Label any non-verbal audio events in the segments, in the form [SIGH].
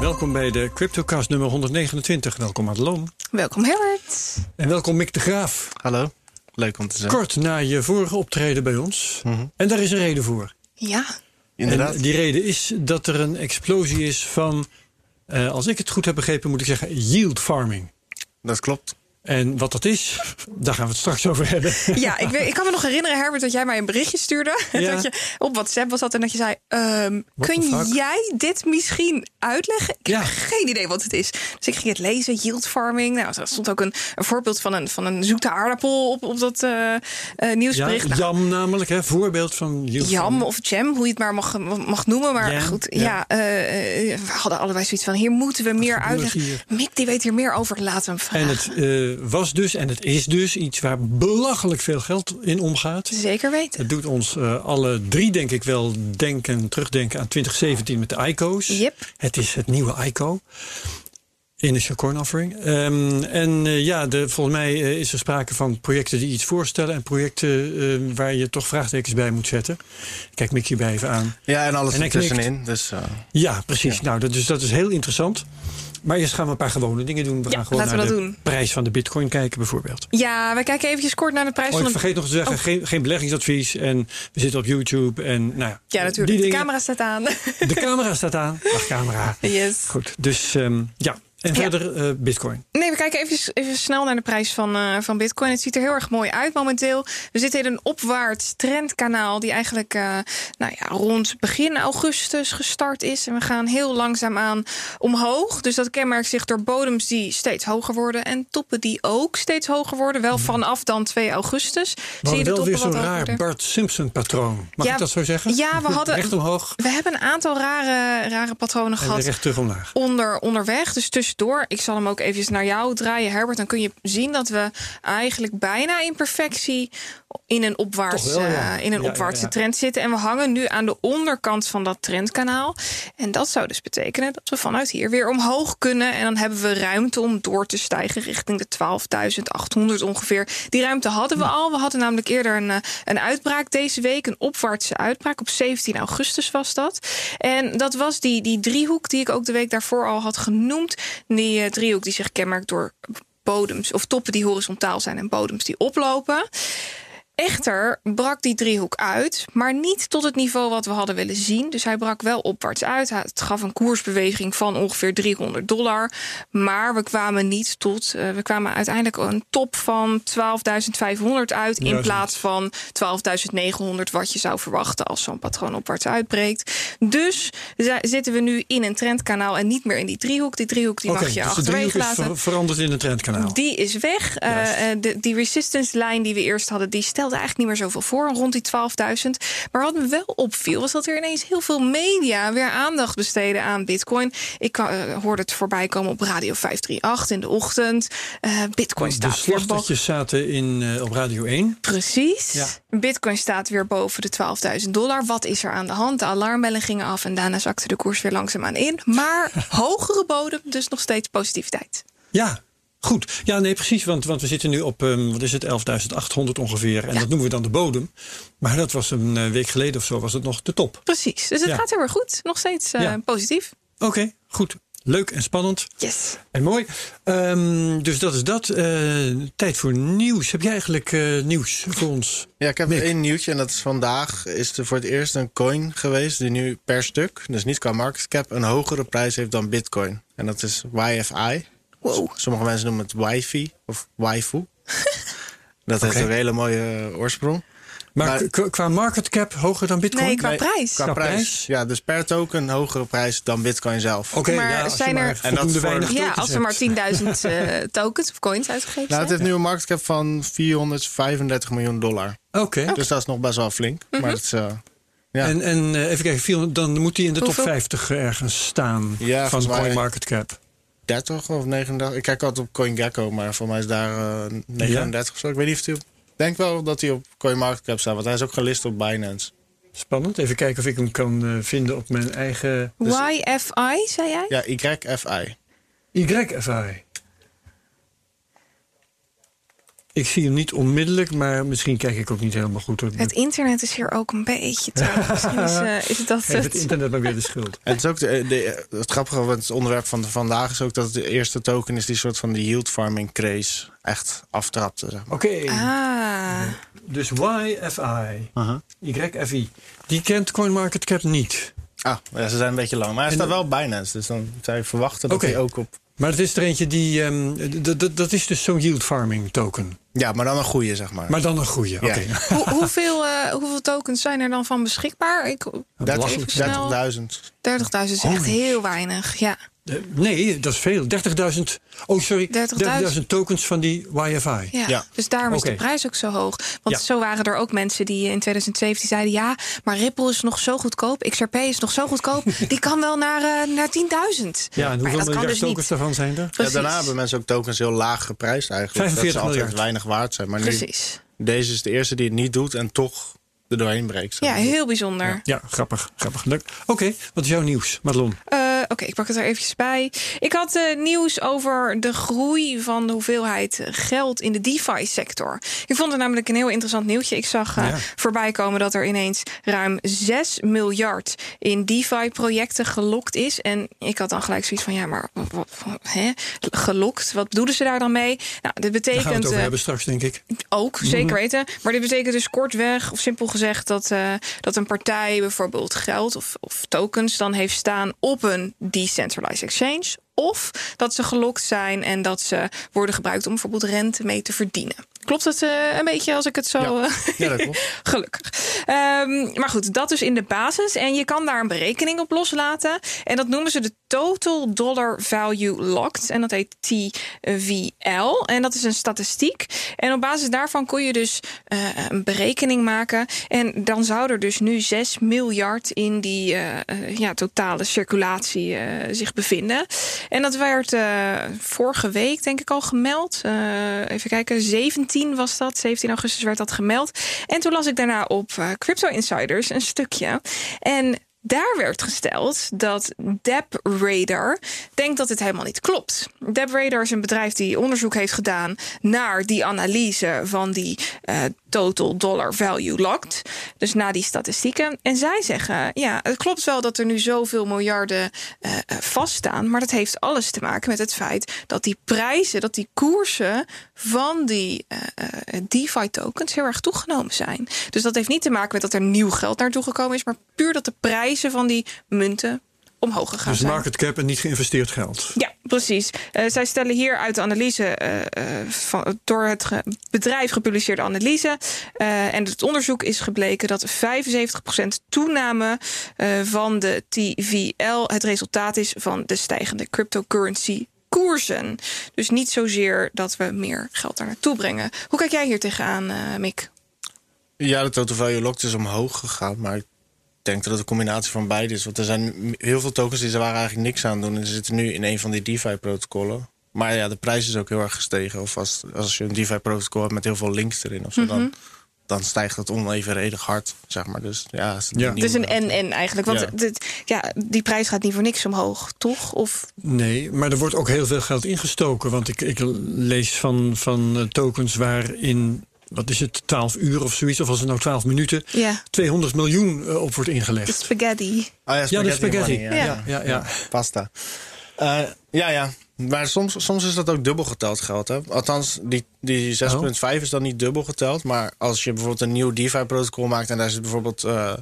Welkom bij de CryptoCast nummer 129. Welkom Madelon. Welkom Herbert. En welkom Mick de Graaf. Hallo, leuk om te zijn. Kort na je vorige optreden bij ons. Mhm. En daar is een reden voor. Ja, Inderdaad. En die reden is dat er een explosie is van, eh, als ik het goed heb begrepen, moet ik zeggen, yield farming. Dat klopt. En wat dat is, [LAUGHS] daar gaan we het straks over hebben. [LAUGHS] ja ik, weet, ik kan me nog herinneren, Herbert, dat jij mij een berichtje stuurde. [LAUGHS] Ja. Dat je, op WhatsApp was dat en dat je zei: ehm, Kun jij dit misschien uitleggen? Ik Ja. heb geen idee wat het is. Dus ik ging het lezen: yield farming. Nou, er stond ook een, een voorbeeld van een, van een zoete aardappel op, op dat eh, eh, Ja, nieuwsbericht. Nou, jam namelijk, hè, voorbeeld van yield Jam farming. of jam, hoe je het maar mag, mag noemen. Maar Jam, goed, ja. ja, eh, we hadden allebei zoiets van: hier moeten we meer uitleggen. hier? Mick, die weet hier meer over. Laten we hem En vragen. het eh, was dus, en het is dus, iets waar belachelijk veel geld in omgaat. Zeker weten. Het doet ons eh, alle drie, denk ik wel, denken, terugdenken aan 2017 met de ICO's. Yep. Het is het nieuwe ICO. Initial Coin Offering. Ehm, en eh, ja, de, volgens mij eh, is er sprake van projecten die iets voorstellen en projecten waar je toch vraagtekens bij moet zetten. Kijk Mickey bij even aan. Ja, en alles En ertussenin. Dus, eh, Ja, precies. Ja. Nou, dat, dus dat is heel interessant. Maar eerst gaan we een paar gewone dingen doen. We Ja, gaan gewoon naar de doen. prijs van de bitcoin kijken bijvoorbeeld. Ja, we kijken eventjes kort naar de prijs Oh, van ik de vergeet nog te zeggen, Oh. geen, geen beleggingsadvies. En we zitten op YouTube. En nou ja, Ja, natuurlijk. Die De dingen. camera staat aan. De camera staat aan. Dag camera. Yes. Goed, dus ehm, ja. En Ja. verder eh, bitcoin. Nee, we kijken even, even snel naar de prijs van, eh, van Bitcoin. Het ziet er heel erg mooi uit momenteel. We zitten in een opwaarts trendkanaal die eigenlijk eh, nou ja, rond begin augustus gestart is. En we gaan heel langzaamaan omhoog. Dus dat kenmerkt zich door bodems die steeds hoger worden en toppen die ook steeds hoger worden. Wel vanaf dan 2 augustus. We Zie je wel weer zo'n raar worden. Bart Simpson patroon. Mag Ja, ik dat zo zeggen? ja, we [LAUGHS] hadden- Recht omhoog We hebben een aantal rare, rare patronen en gehad. recht terug omlaag. onder, onderweg. Dus tussendoor. Ik zal hem ook eventjes naar jou draaien, Herbert. Dan kun je zien dat we eigenlijk bijna in perfectie in een opwaarts, Toch wel, ja. eh, in een Ja, opwaartse ja, trend zitten. En we hangen nu aan de onderkant van dat trendkanaal. En dat zou dus betekenen dat we vanuit hier weer omhoog kunnen. En dan hebben we ruimte om door te stijgen richting de 12.800 ongeveer. Die ruimte hadden we al. We hadden namelijk eerder een, eh, een uitbraak deze week. Een opwaartse uitbraak. Op 17 augustus was dat. En dat was die, die driehoek die ik ook de week daarvoor al had genoemd. Die eh, driehoek die zich kenmerkt door bodems of toppen die horizontaal zijn en bodems die oplopen. Echter brak die driehoek uit, maar niet tot het niveau wat we hadden willen zien. Dus hij brak wel opwaarts uit. Het gaf een koersbeweging van ongeveer 300 dollar. Maar we kwamen niet tot. eh, we kwamen uiteindelijk een top van 12.500 uit. Ja, in plaats van 12.900, wat je zou verwachten als zo'n patroon opwaarts uitbreekt. Dus zi- zitten we nu in een trendkanaal en niet meer in die driehoek. Die driehoek die mag je dus achterwege laten. ver- veranderd in een trendkanaal. Die is weg. Eh, eh, de, die resistance-lijn die we eerst hadden, die stelde eigenlijk niet meer zoveel voor, rond die 12.000. Maar wat me wel opviel, was dat er ineens heel veel media weer aandacht besteden aan Bitcoin. Ik eh, hoorde het voorbij komen op Radio 538 in de ochtend. Eh, Bitcoin de staat weer boven. zaten in, eh, op Radio 1. Precies. Ja. Bitcoin staat weer boven de 12.000 dollar. Wat is er aan de hand? De alarmbellen gingen af en daarna zakte de koers weer langzaamaan in. Maar [LAUGHS] hogere bodem, dus nog steeds positiviteit. Ja, goed. Ja, nee, precies. Want, want we zitten nu op, ehm, wat is het, 11.800 ongeveer. En Ja. dat noemen we dan de bodem. Maar dat was een eh, week geleden of zo, was het nog de top. Precies. Dus het Ja. gaat heel erg goed. Nog steeds eh, Ja. positief. Oké, goed. Leuk en spannend. Yes. En mooi. Ehm, dus dat is dat. Eh, tijd voor nieuws. Heb jij eigenlijk eh, nieuws voor ons? ja, ik heb Mick. één nieuwtje en dat is vandaag is er voor het eerst een coin geweest die nu per stuk, dus niet qua market cap, een hogere prijs heeft dan bitcoin. En dat is YFI. Wow. Sommige mensen noemen het wifi of waifu. [LAUGHS] dat heeft een hele mooie oorsprong. Maar, qua market cap hoger dan bitcoin? Nee, qua Nee, prijs. Qua Qua prijs. prijs? Ja, dus per token hogere prijs dan bitcoin zelf. Oké, Maar ja, als zijn er- En dat voor- weinig Ja, tokens als er maar hebt. 10.000 [LAUGHS] eh, tokens of coins uitgegeven Nou, het heeft nu een market cap van 435 miljoen dollar. Oké. Dus dat is nog best wel flink. Mhm. Maar het is, eh, ja. En, en eh, even kijken, dan moet hij in de top Hoeveel? 50 ergens staan Ja, van mij- CoinMarketCap. 30 of 39. Ik kijk altijd op CoinGecko, maar voor mij is daar eh 39 of zo. Ik weet niet of hij op... Ik denk wel dat hij op CoinMarketCap staat, want hij is ook gelist op Binance. Spannend. Even kijken of ik hem kan eh, vinden op mijn eigen YFI, zei jij? Ja, YFI. YFI. Ik zie hem niet onmiddellijk, maar misschien kijk ik ook niet helemaal goed. Het internet is hier ook een beetje [LAUGHS] traag. Misschien is, uh, is dat Heeft het internet maar weer de schuld. Het is ook de, de, het grappige, want het onderwerp van vandaag is ook dat het de eerste token is die soort van de yield farming craze echt aftrapte. Zeg maar. Oké. Ah. Dus YFI, YFI, die kent CoinMarketCap niet. Ah, ja, ze zijn een beetje lang. Maar hij staat wel op Binance, dus dan zou je verwachten dat hij ook op... Maar het is er eentje die. ehm, d- dat is dus zo'n yield farming token. Ja, maar dan een goede, zeg maar. Maar dan een goede. Ja. Oké. [LAUGHS] Hoe, hoeveel, eh, hoeveel tokens zijn er dan van beschikbaar? Ik, 30.000 belachelijk. 30.000. is echt heel weinig. Ja. Nee, dat is veel. 30.000. Oh, sorry. 30.000. 30.000 tokens van die YFI. Ja. Ja. dus daarom is de prijs ook zo hoog. Want Ja. zo waren er ook mensen die in 2017 zeiden... ja, maar Ripple is nog zo goedkoop, XRP is nog zo goedkoop... [LAUGHS] die kan wel naar, eh, naar 10.000. Ja, en hoeveel miljard dus tokens niet. daarvan zijn er? Ja, daarna hebben mensen ook tokens heel laag geprijsd eigenlijk. 45 dat ze altijd miljard. weinig waard zijn. Maar nu, Precies. deze is de eerste die het niet doet en toch er doorheen breekt. Ja, heel bijzonder. Ja, grappig. grappig. Leuk. Oké, wat is jouw nieuws, Madelon? Eh, Oké, ik pak het er eventjes bij. Ik had eh, nieuws over de groei van de hoeveelheid geld in de DeFi-sector. Ik vond het namelijk een heel interessant nieuwtje. Ik zag eh, Ja. voorbij komen dat er ineens ruim 6 miljard in DeFi-projecten gelokt is. En ik had dan gelijk zoiets van, ja, maar wat, wat- hè? gelokt? Wat bedoelen ze daar dan mee? Nou, dit Daar gaan we betekent... het over hebben straks, denk ik. ook, zeker weten. Maar dit betekent dus kortweg, of simpel gezegd, dat, eh, dat een partij bijvoorbeeld geld of, of tokens dan heeft staan op een decentralized exchange. Of dat ze gelokt zijn en dat ze worden gebruikt om bijvoorbeeld rente mee te verdienen. Klopt het eh, een beetje als ik het zo. Ja. eh, Ja, dat klopt. [LAUGHS] Gelukkig. Ehm, maar goed, dat dus in de basis. En je kan daar een berekening op loslaten. En dat noemen ze de Total Dollar Value Locked. En dat heet TVL. En dat is een statistiek. En op basis daarvan kon je dus eh, een berekening maken. En dan zou er dus nu 6 miljard in die ja, totale circulatie zich bevinden. En dat werd eh, vorige week, denk ik, al gemeld. Eh, even kijken, 17 was dat. 17 augustus werd dat gemeld. En toen las ik daarna op eh, Crypto Insiders een stukje. En daar werd gesteld dat DebRadar denkt dat het helemaal niet klopt. DebRadar is een bedrijf die onderzoek heeft gedaan naar die analyse van die total dollar value locked. Dus na die statistieken. En zij zeggen, ja, het klopt wel dat er nu zoveel miljarden eh, eh, vaststaan. Maar dat heeft alles te maken met het feit dat die prijzen, dat die koersen van die eh, eh, DeFi tokens heel erg toegenomen zijn. Dus dat heeft niet te maken met dat er nieuw geld naartoe gekomen is, maar puur dat de prijzen van die munten omhoog gegaan Dus zijn. market cap en niet geïnvesteerd geld. Ja, precies. Eh, zij stellen hier uit de analyse, eh, eh, van, door het ge- bedrijf gepubliceerde analyse. eh, en het onderzoek is gebleken dat 75% toename eh, van de TVL het resultaat is van de stijgende cryptocurrency koersen. Dus niet zozeer dat we meer geld daar naartoe brengen. Hoe kijk jij hier tegenaan, eh Mick? Ja, de total value locked is omhoog gegaan, maar ik denk dat het een combinatie van beide is. Want er zijn heel veel tokens die ze waren eigenlijk niks aan doen. En ze zitten nu in een van die DeFi-protocollen. Maar ja, de prijs is ook heel erg gestegen. Of als, als je een DeFi-protocol hebt met heel veel links erin of zo, dan, dan stijgt het onevenredig hard, zeg maar. Dus ja, het is Ja. Het is een en-en eigenlijk. Want Ja. dit, ja, die prijs gaat niet voor niks omhoog, toch? Of Nee, maar er wordt ook heel veel geld ingestoken. Want ik, ik lees van, van tokens waarin, wat is het, 12 uur of zoiets, of als het nou 12 minuten, ja, 200 miljoen eh, op wordt de ingelegd. spaghetti. Oh ja, Ja, de spaghetti. money, Ja. Ja, ja, ja. Pasta. Eh, ja, ja. Maar soms, soms is dat ook dubbel geteld geld. Hè? Althans, die, die 6.5 is dan niet dubbel geteld. Maar als je bijvoorbeeld een nieuw DeFi-protocol maakt... en daar zit bijvoorbeeld eh,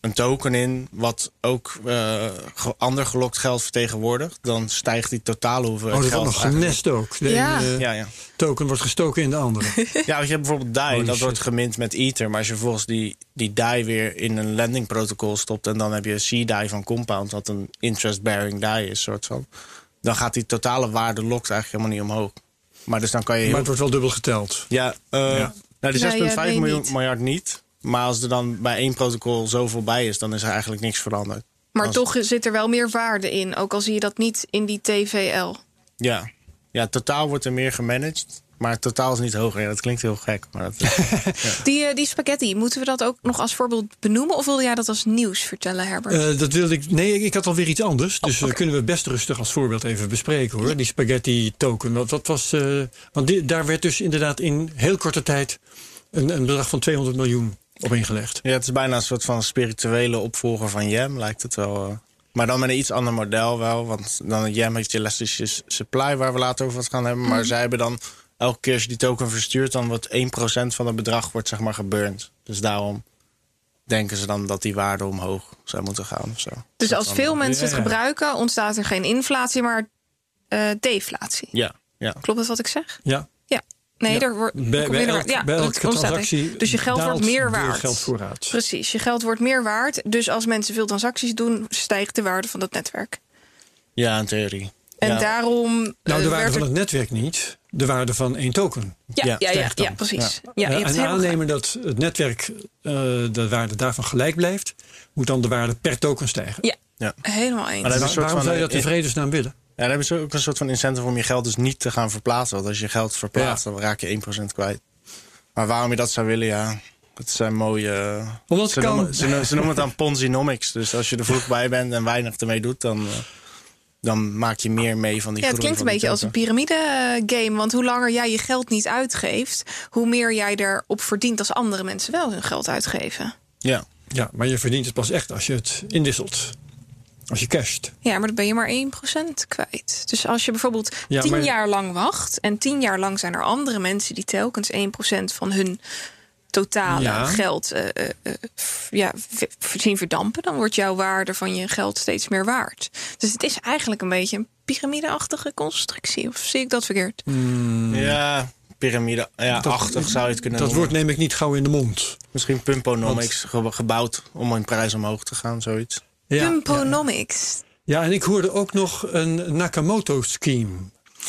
een token in... wat ook eh, ander gelokt geld vertegenwoordigt... dan stijgt die totale Oh, hoeveelheid dat wordt geld nog genest ook. De Ja. ene Ja, ja. token wordt gestoken in de andere. [LAUGHS] Ja, want je hebt bijvoorbeeld DAI, Holy dat shit. wordt gemint met Ether. Maar als je vervolgens die, die DAI weer in een lending protocol stopt... en dan heb je C-DAI van Compound, wat een interest-bearing DAI is, soort van... dan gaat die totale waarde lokt eigenlijk helemaal niet omhoog. Maar dus dan kan je heel Maar het wordt wel dubbel geteld. Ja, eh Ja. nou die 6,5 Nee, ja, nee, miljoen niet. miljard niet. Maar als er dan bij één protocol zoveel bij is, dan is er eigenlijk niks veranderd. Maar Als- toch zit er wel meer waarde in. Ook al zie je dat niet in die TVL. Ja. ja, totaal wordt er meer gemanaged. Maar totaal is niet hoger. Ja, dat klinkt heel gek. Maar dat [LAUGHS] Die, eh, die spaghetti, moeten we dat ook nog als voorbeeld benoemen? Of wilde jij dat als nieuws vertellen, Herbert? Eh, dat wilde ik. Nee, ik had alweer iets anders. Dus Oh, eh, kunnen we best rustig als voorbeeld even bespreken hoor. Die spaghetti token. Want dat was. eh, want die- daar werd dus inderdaad in heel korte tijd een, een bedrag van 200 miljoen op ingelegd. ja, het is bijna een soort van spirituele opvolger van Jam, lijkt het wel. eh. Maar dan met een iets ander model wel. Want dan Jam heeft je elastische supply, waar we later over wat gaan hebben. Mhm. Maar zij hebben dan elke keer als je die token verstuurt, dan wordt 1% van het bedrag wordt zeg maar geburnt. Dus daarom denken ze dan dat die waarde omhoog zou moeten gaan. Of zo. dus Dat als dan- veel mensen het ja, ja. gebruiken, ontstaat er geen inflatie, maar eh, deflatie. Ja, ja. Klopt dat wat ik zeg? Ja. Nee, Ja. er wordt er Bij, elk- ja, elke transactie. Dus je geld wordt meer waard. geldvoorraad. Precies, je geld wordt meer waard. Dus als mensen veel transacties doen, stijgt de waarde van dat netwerk. ja, in theorie. En ja. daarom. Nou, eh, de waarde van het netwerk niet. De waarde van één token. Ja, ja, precies. Ja. Eh, en helemaal aannemen dat het netwerk eh, de waarde daarvan gelijk blijft, moet dan de waarde per token stijgen. Ja, Ja. helemaal eens. Maar dat is een Waar- soort waarom van, zou je dat in vredesnaam willen? Ja, dan hebben ze ook een soort van incentive om je geld dus niet te gaan verplaatsen. Want als je geld verplaatst, dan raak je 1% kwijt. Maar waarom je dat zou willen, ja, het zijn mooie... eh, Omdat ze, noemen, ze, noemen- ze noemen het dan Ponzinomics. Dus als je er vroeg bij bent en weinig ermee doet, dan, eh, dan maak je meer mee van die Ja, het klinkt een beetje als een piramide-game. Want hoe langer jij je geld niet uitgeeft, hoe meer jij erop verdient als andere mensen wel hun geld uitgeven. Ja, Ja, maar je verdient het pas echt als je het inwisselt. Als je casht. Ja, maar dan ben je maar 1% kwijt. Dus als je bijvoorbeeld Ja, 10 maar- jaar lang wacht en 10 jaar lang zijn er andere mensen die telkens 1% van hun totale Ja. geld eh, eh, eh, f- ja, zien verdampen, dan wordt jouw waarde van je geld steeds meer waard. Dus het is eigenlijk een beetje een piramideachtige constructie. Of zie ik dat verkeerd? ja piramide, ja, Dat- achtig zou je het kunnen Dat noemen. woord neem ik niet gauw in de mond. Misschien Pumponomics ge- gebouwd om een prijs omhoog te gaan, zoiets. Pumponomics. ja, en ik hoorde ook nog een Nakamoto-scheme.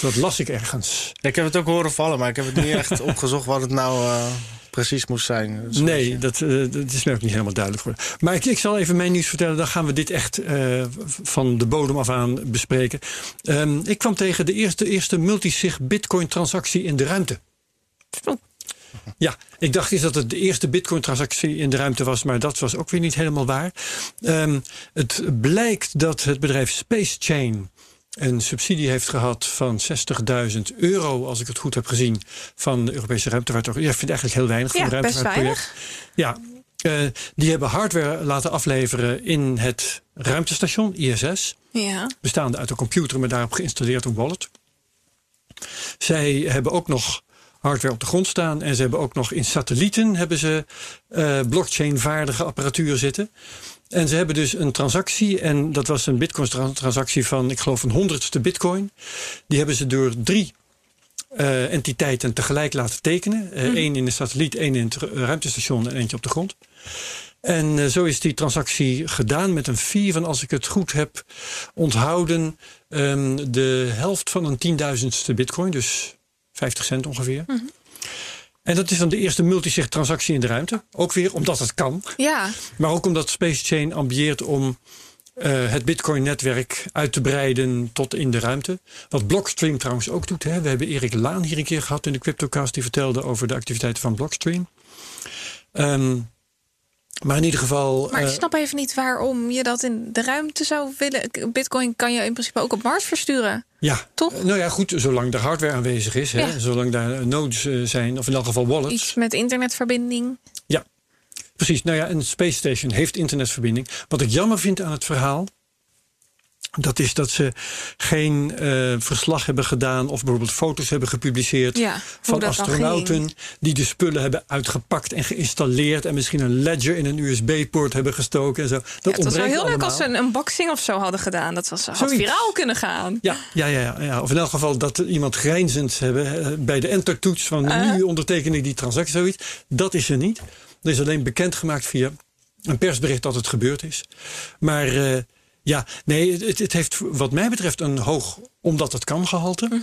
Dat las ik ergens. Ja, ik heb het ook horen vallen, maar ik heb het niet echt [LAUGHS] opgezocht wat het nou eh, precies moest zijn. Nee, dat, eh, dat is mij ook niet helemaal duidelijk geworden. Maar ik, ik zal even mijn nieuws vertellen. Dan gaan we dit echt eh, van de bodem af aan bespreken. Ehm, ik kwam tegen de eerste, eerste multisig bitcoin transactie in de ruimte. Ja, ik dacht eens dat het de eerste bitcoin-transactie in de ruimte was, maar dat was ook weer niet helemaal waar. Ehm, het blijkt dat het bedrijf Space Chain een subsidie heeft gehad van 60.000 euro, als ik het goed heb gezien, van de Europese ruimtevaart. Ja, ik vind eigenlijk heel weinig voor Ja, een ruimtevaartproject. Ja, eh, die hebben hardware laten afleveren in het ruimtestation, ISS Ja. bestaande uit een computer met daarop geïnstalleerd een wallet. Zij hebben ook nog hardware op de grond staan en ze hebben ook nog in satellieten hebben ze eh, blockchain-vaardige apparatuur zitten. En ze hebben dus een transactie, en dat was een bitcoin-transactie van, ik geloof, een honderdste bitcoin. Die hebben ze door drie eh, entiteiten tegelijk laten tekenen. Eh, Eén in de satelliet, één in het ru- ruimtestation en eentje op de grond. En zo is die transactie gedaan met een fee van, als ik het goed heb onthouden, ehm, de helft van een tienduizendste bitcoin, dus 50 cent ongeveer. En dat is dan de eerste multisig transactie in de ruimte. Ook weer omdat het kan. Ja, Maar ook omdat Space Chain ambieert om eh, het Bitcoin-netwerk uit te breiden tot in de ruimte. Wat Blockstream trouwens ook doet. Hè. We hebben Erik Laan hier een keer gehad in de Cryptocast. Die vertelde over de activiteiten van Blockstream. Ehm, maar in ieder geval. maar ik eh, snap even niet waarom je dat in de ruimte zou willen. Bitcoin kan je in principe ook op Mars versturen. ja, Toch? Nou ja, goed. Zolang er hardware aanwezig is. Hè, zolang daar nodes eh, zijn. Of in elk geval wallets. Iets met internetverbinding. Ja, precies. Nou ja, een Space Station heeft internetverbinding. Wat ik jammer vind aan het verhaal. Dat is dat ze geen eh, verslag hebben gedaan of bijvoorbeeld foto's hebben gepubliceerd Ja, van dat astronauten die de spullen hebben uitgepakt en geïnstalleerd en misschien een ledger in een USB-poort hebben gestoken en zo. Dat Ja, het was wel heel leuk als ze een unboxing of zo hadden gedaan. Dat was, had Zoiets. viraal kunnen gaan. Ja, ja, ja, ja. Of in elk geval dat iemand grijnzend hebben eh, bij de entertoets van Uh. nu onderteken ik die transactie, zoiets. Dat is er niet. Er is alleen bekendgemaakt via een persbericht dat het gebeurd is. Maar eh, ja, nee, het, het heeft wat mij betreft een hoog omdat het kan gehalte.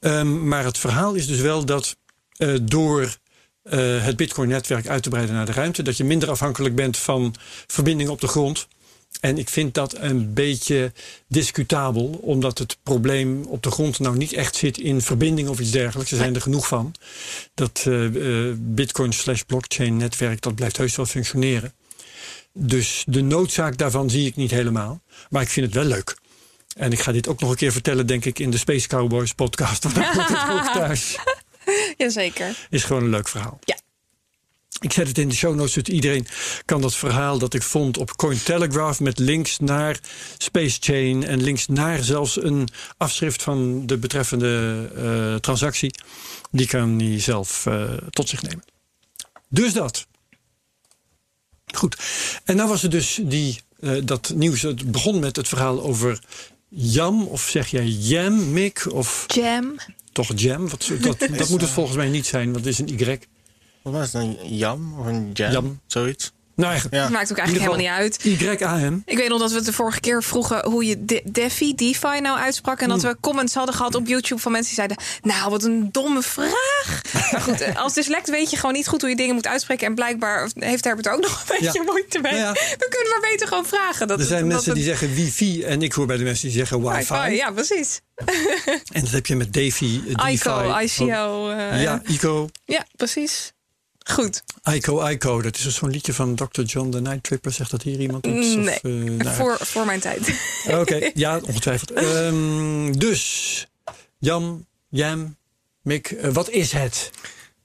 Ehm, maar het verhaal is dus wel dat eh, door eh, het Bitcoin-netwerk uit te breiden naar de ruimte, dat je minder afhankelijk bent van verbindingen op de grond. En ik vind dat een beetje discutabel, omdat het probleem op de grond nou niet echt zit in verbinding of iets dergelijks. Er zijn er genoeg van. Dat uh, Bitcoin slash blockchain netwerk, dat blijft heus wel functioneren. Dus de noodzaak daarvan zie ik niet helemaal. Maar ik vind het wel leuk. En ik ga dit ook nog een keer vertellen, denk ik, in de Space Cowboys podcast. Want dan komt het ook [LAUGHS] thuis. Jazeker. Is gewoon een leuk verhaal. Ja. Ik zet het in de show notes, zodat iedereen kan dat verhaal dat ik vond op Cointelegraph met links naar Space Chain en links naar zelfs een afschrift van de betreffende uh, transactie, die kan hij zelf uh, tot zich nemen. Dus dat. Goed. En nou was er dus die, uh, dat nieuws. Het begon met het verhaal over Jam, of zeg jij Jam, Mick? Of Jam. Toch Jam? Wat, dat, [LAUGHS] dat moet het volgens mij niet zijn, want het is een Y. Wat was het, een jam of een jam? Jam. Zoiets. Nou, eigenlijk. Ja. Maakt ook eigenlijk helemaal niet uit. YAM. Ik weet nog dat we het de vorige keer vroegen hoe je de DeFi, DeFi nou uitsprak. En dat we comments hadden gehad op YouTube van mensen die zeiden... Nou, wat een domme vraag. maar goed, als dyslect weet je gewoon niet goed hoe je dingen moet uitspreken. En blijkbaar heeft Herbert ook nog een beetje Ja. moeite mee. Ja. We kunnen maar beter gewoon vragen. Dat, Er zijn dat mensen het- die zeggen wifi en ik hoor bij de mensen die zeggen wifi. Wi-Fi, Ja, precies. En dat heb je met DeFi, DeFi. ICO, ICO. eh, Ja, ICO. ja, precies. Goed. ICO, ICO. Dat is dus zo'n liedje van Dr. John the Night Tripper. Zegt dat hier iemand iets? Nee, Of, eh, nou, voor, voor mijn tijd. Oké, ja, ongetwijfeld. [LAUGHS] Ehm, dus, Jam, Jam, Mick, eh, wat is het?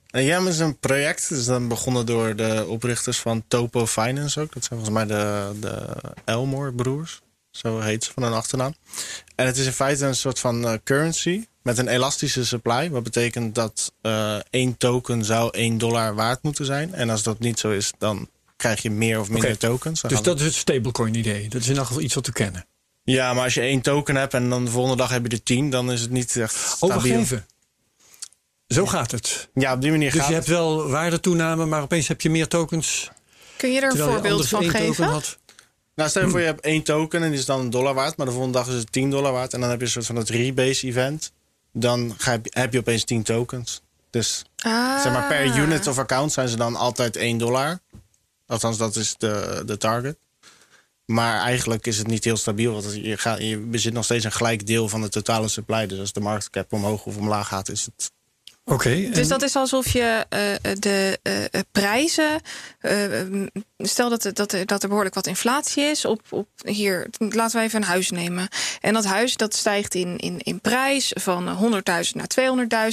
En Jam is een project, dat is dan begonnen door de oprichters van Topo Finance ook. Dat zijn volgens mij de, de Elmore broers. Zo heet ze van hun achternaam. En het is in feite een soort van eh, currency met een elastische supply. Wat betekent dat eh één token zou 1 dollar waard moeten zijn. En als dat niet zo is, dan krijg je meer of minder tokens. Dan Dus dat is het stablecoin idee. Dat is in elk geval iets wat te kennen. Ja, maar als je één token hebt en dan de volgende dag heb je er tien, dan is het niet echt stabiel. Oh, even. Zo gaat het. Ja, op die manier Dus gaat je het. hebt wel waardetoename, maar opeens heb je meer tokens. Kun je er een je voorbeeld van één geven? token had. Nou, stel je voor je hebt één token en die is dan een dollar waard, maar de volgende dag is het 10 dollar waard. En dan heb je een soort van het rebase event. Dan ga je, heb je opeens 10 tokens. Dus Ah. zeg maar per unit of account zijn ze dan altijd 1 dollar. Althans, dat is de, de target. Maar eigenlijk is het niet heel stabiel, want je, gaat, je bezit nog steeds een gelijk deel van de totale supply. Dus als de marktcap omhoog of omlaag gaat, is het. Oké. Dus en- dat is alsof je eh, de eh, prijzen. eh, stel dat, er- dat, dat er behoorlijk wat inflatie is. Op, op hier, laten we even een huis nemen. En dat huis dat stijgt in, in, in prijs van 100.000 naar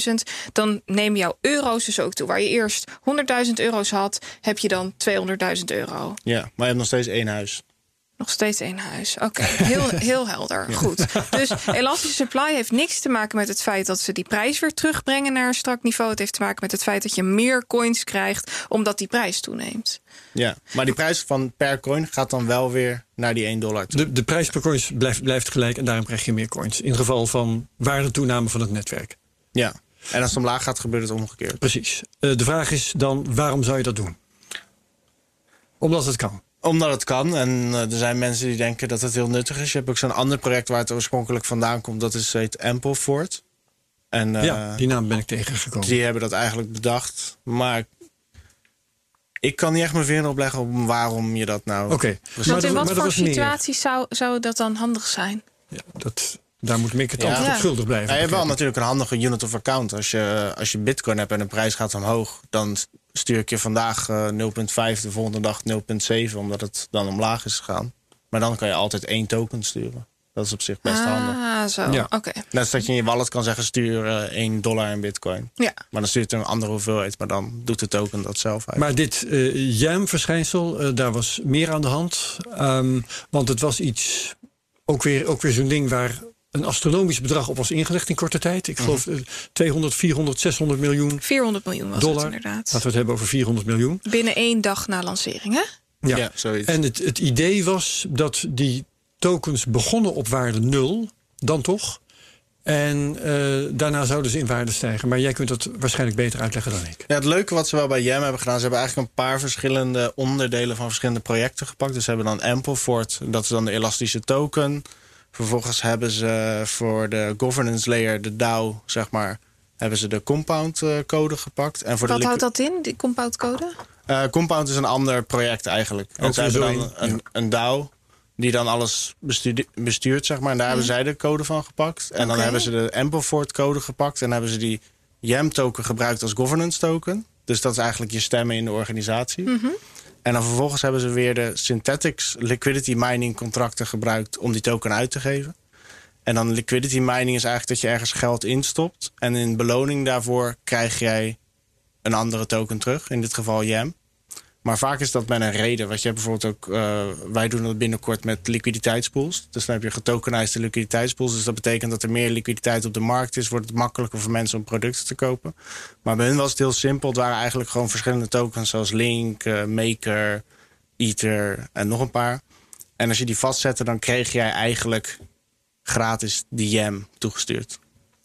200.000. Dan neem jouw euro's dus ook toe. Waar je eerst 100.000 euro's had, heb je dan 200.000 euro. Ja, maar je hebt nog steeds één huis. Nog steeds één huis. Oké, [LAUGHS] heel, heel helder. Goed. Dus elastische supply heeft niks te maken met het feit dat ze die prijs weer terugbrengen naar een strak niveau. Het heeft te maken met het feit dat je meer coins krijgt omdat die prijs toeneemt. Ja, maar die prijs van per coin gaat dan wel weer naar die 1 dollar toe. de, de prijs per coins blijft, blijft gelijk en daarom krijg je meer coins. In geval van waardetoename van het netwerk. Ja. En als het omlaag gaat, gebeurt het omgekeerd. Precies. Eh, de vraag is dan, waarom zou je dat doen? Omdat het kan. Omdat het kan. En eh, er zijn mensen die denken dat het heel nuttig is. Je hebt ook zo'n ander project waar het oorspronkelijk vandaan komt. Dat is, heet Ampleford. En eh, ja, die naam ben ik tegengekomen. die hebben dat eigenlijk bedacht. Maar ik kan niet echt mijn vinger opleggen op waarom je dat nou... Oké. Want in wat voor situaties zou, zou dat dan handig zijn? Ja, dat, daar moet Mick het Ja. antwoord op schuldig blijven. Ja, je hebt wel natuurlijk een handige unit of account. Als je, als je bitcoin hebt en de prijs gaat omhoog... dan stuur ik je vandaag eh, 0,5, de volgende dag 0,7... omdat het dan omlaag is gegaan. Maar dan kan je altijd één token sturen. Dat is op zich best handig. Ah, zo. Ja. Oké. Net als dat je in je wallet kan zeggen stuur eh 1 dollar in bitcoin. Ja. Maar dan stuurt het een andere hoeveelheid. Maar dan doet de token dat zelf uit. Maar dit eh jam-verschijnsel, eh, daar was meer aan de hand. Ehm, want het was iets, ook weer, ook weer zo'n ding waar een astronomisch bedrag op was ingelegd in korte tijd. Ik geloof eh, 200, 400, 600 miljoen 400 miljoen was dollar. het inderdaad. Laten we het hebben over 400 miljoen. Binnen één dag na lancering, hè? Ja. ja, zoiets. En het, het idee was dat die tokens begonnen op waarde 0, dan toch. En eh, daarna zouden ze in waarde stijgen. Maar jij kunt dat waarschijnlijk beter uitleggen dan ik. Ja, het leuke wat ze wel bij Jam hebben gedaan... ze hebben eigenlijk een paar verschillende onderdelen van verschillende projecten gepakt. Dus ze hebben dan Ampleford, dat is dan de elastische token. Vervolgens hebben ze voor de governance layer, de DAO, zeg maar... hebben ze de compound eh, code gepakt. En voor Wat de houdt dat in, die compound code? Eh, Compound is een ander project eigenlijk. En Ook ze weer hebben zo dan een, een DAO. die dan alles bestuurt, zeg maar. En daar hebben zij de code van gepakt. En dan hebben ze de Ampleford code gepakt. En hebben ze die YAM-token gebruikt als governance token. Dus dat is eigenlijk je stemmen in de organisatie. En dan vervolgens hebben ze weer de Synthetics liquidity mining contracten gebruikt om die token uit te geven. En dan liquidity mining is eigenlijk dat je ergens geld instopt. En in beloning daarvoor krijg jij een andere token terug. In dit geval YAM. Maar vaak is dat met een reden. Wat je hebt bijvoorbeeld ook, eh, wij doen dat binnenkort met liquiditeitspools. Dus dan heb je getokenized liquiditeitspools. Dus dat betekent dat er meer liquiditeit op de markt is. Wordt het makkelijker voor mensen om producten te kopen. Maar bij hun was het heel simpel. Het waren eigenlijk gewoon verschillende tokens zoals Link, eh, Maker, Ether en nog een paar. En als je die vastzette, dan kreeg jij eigenlijk gratis die YAM toegestuurd.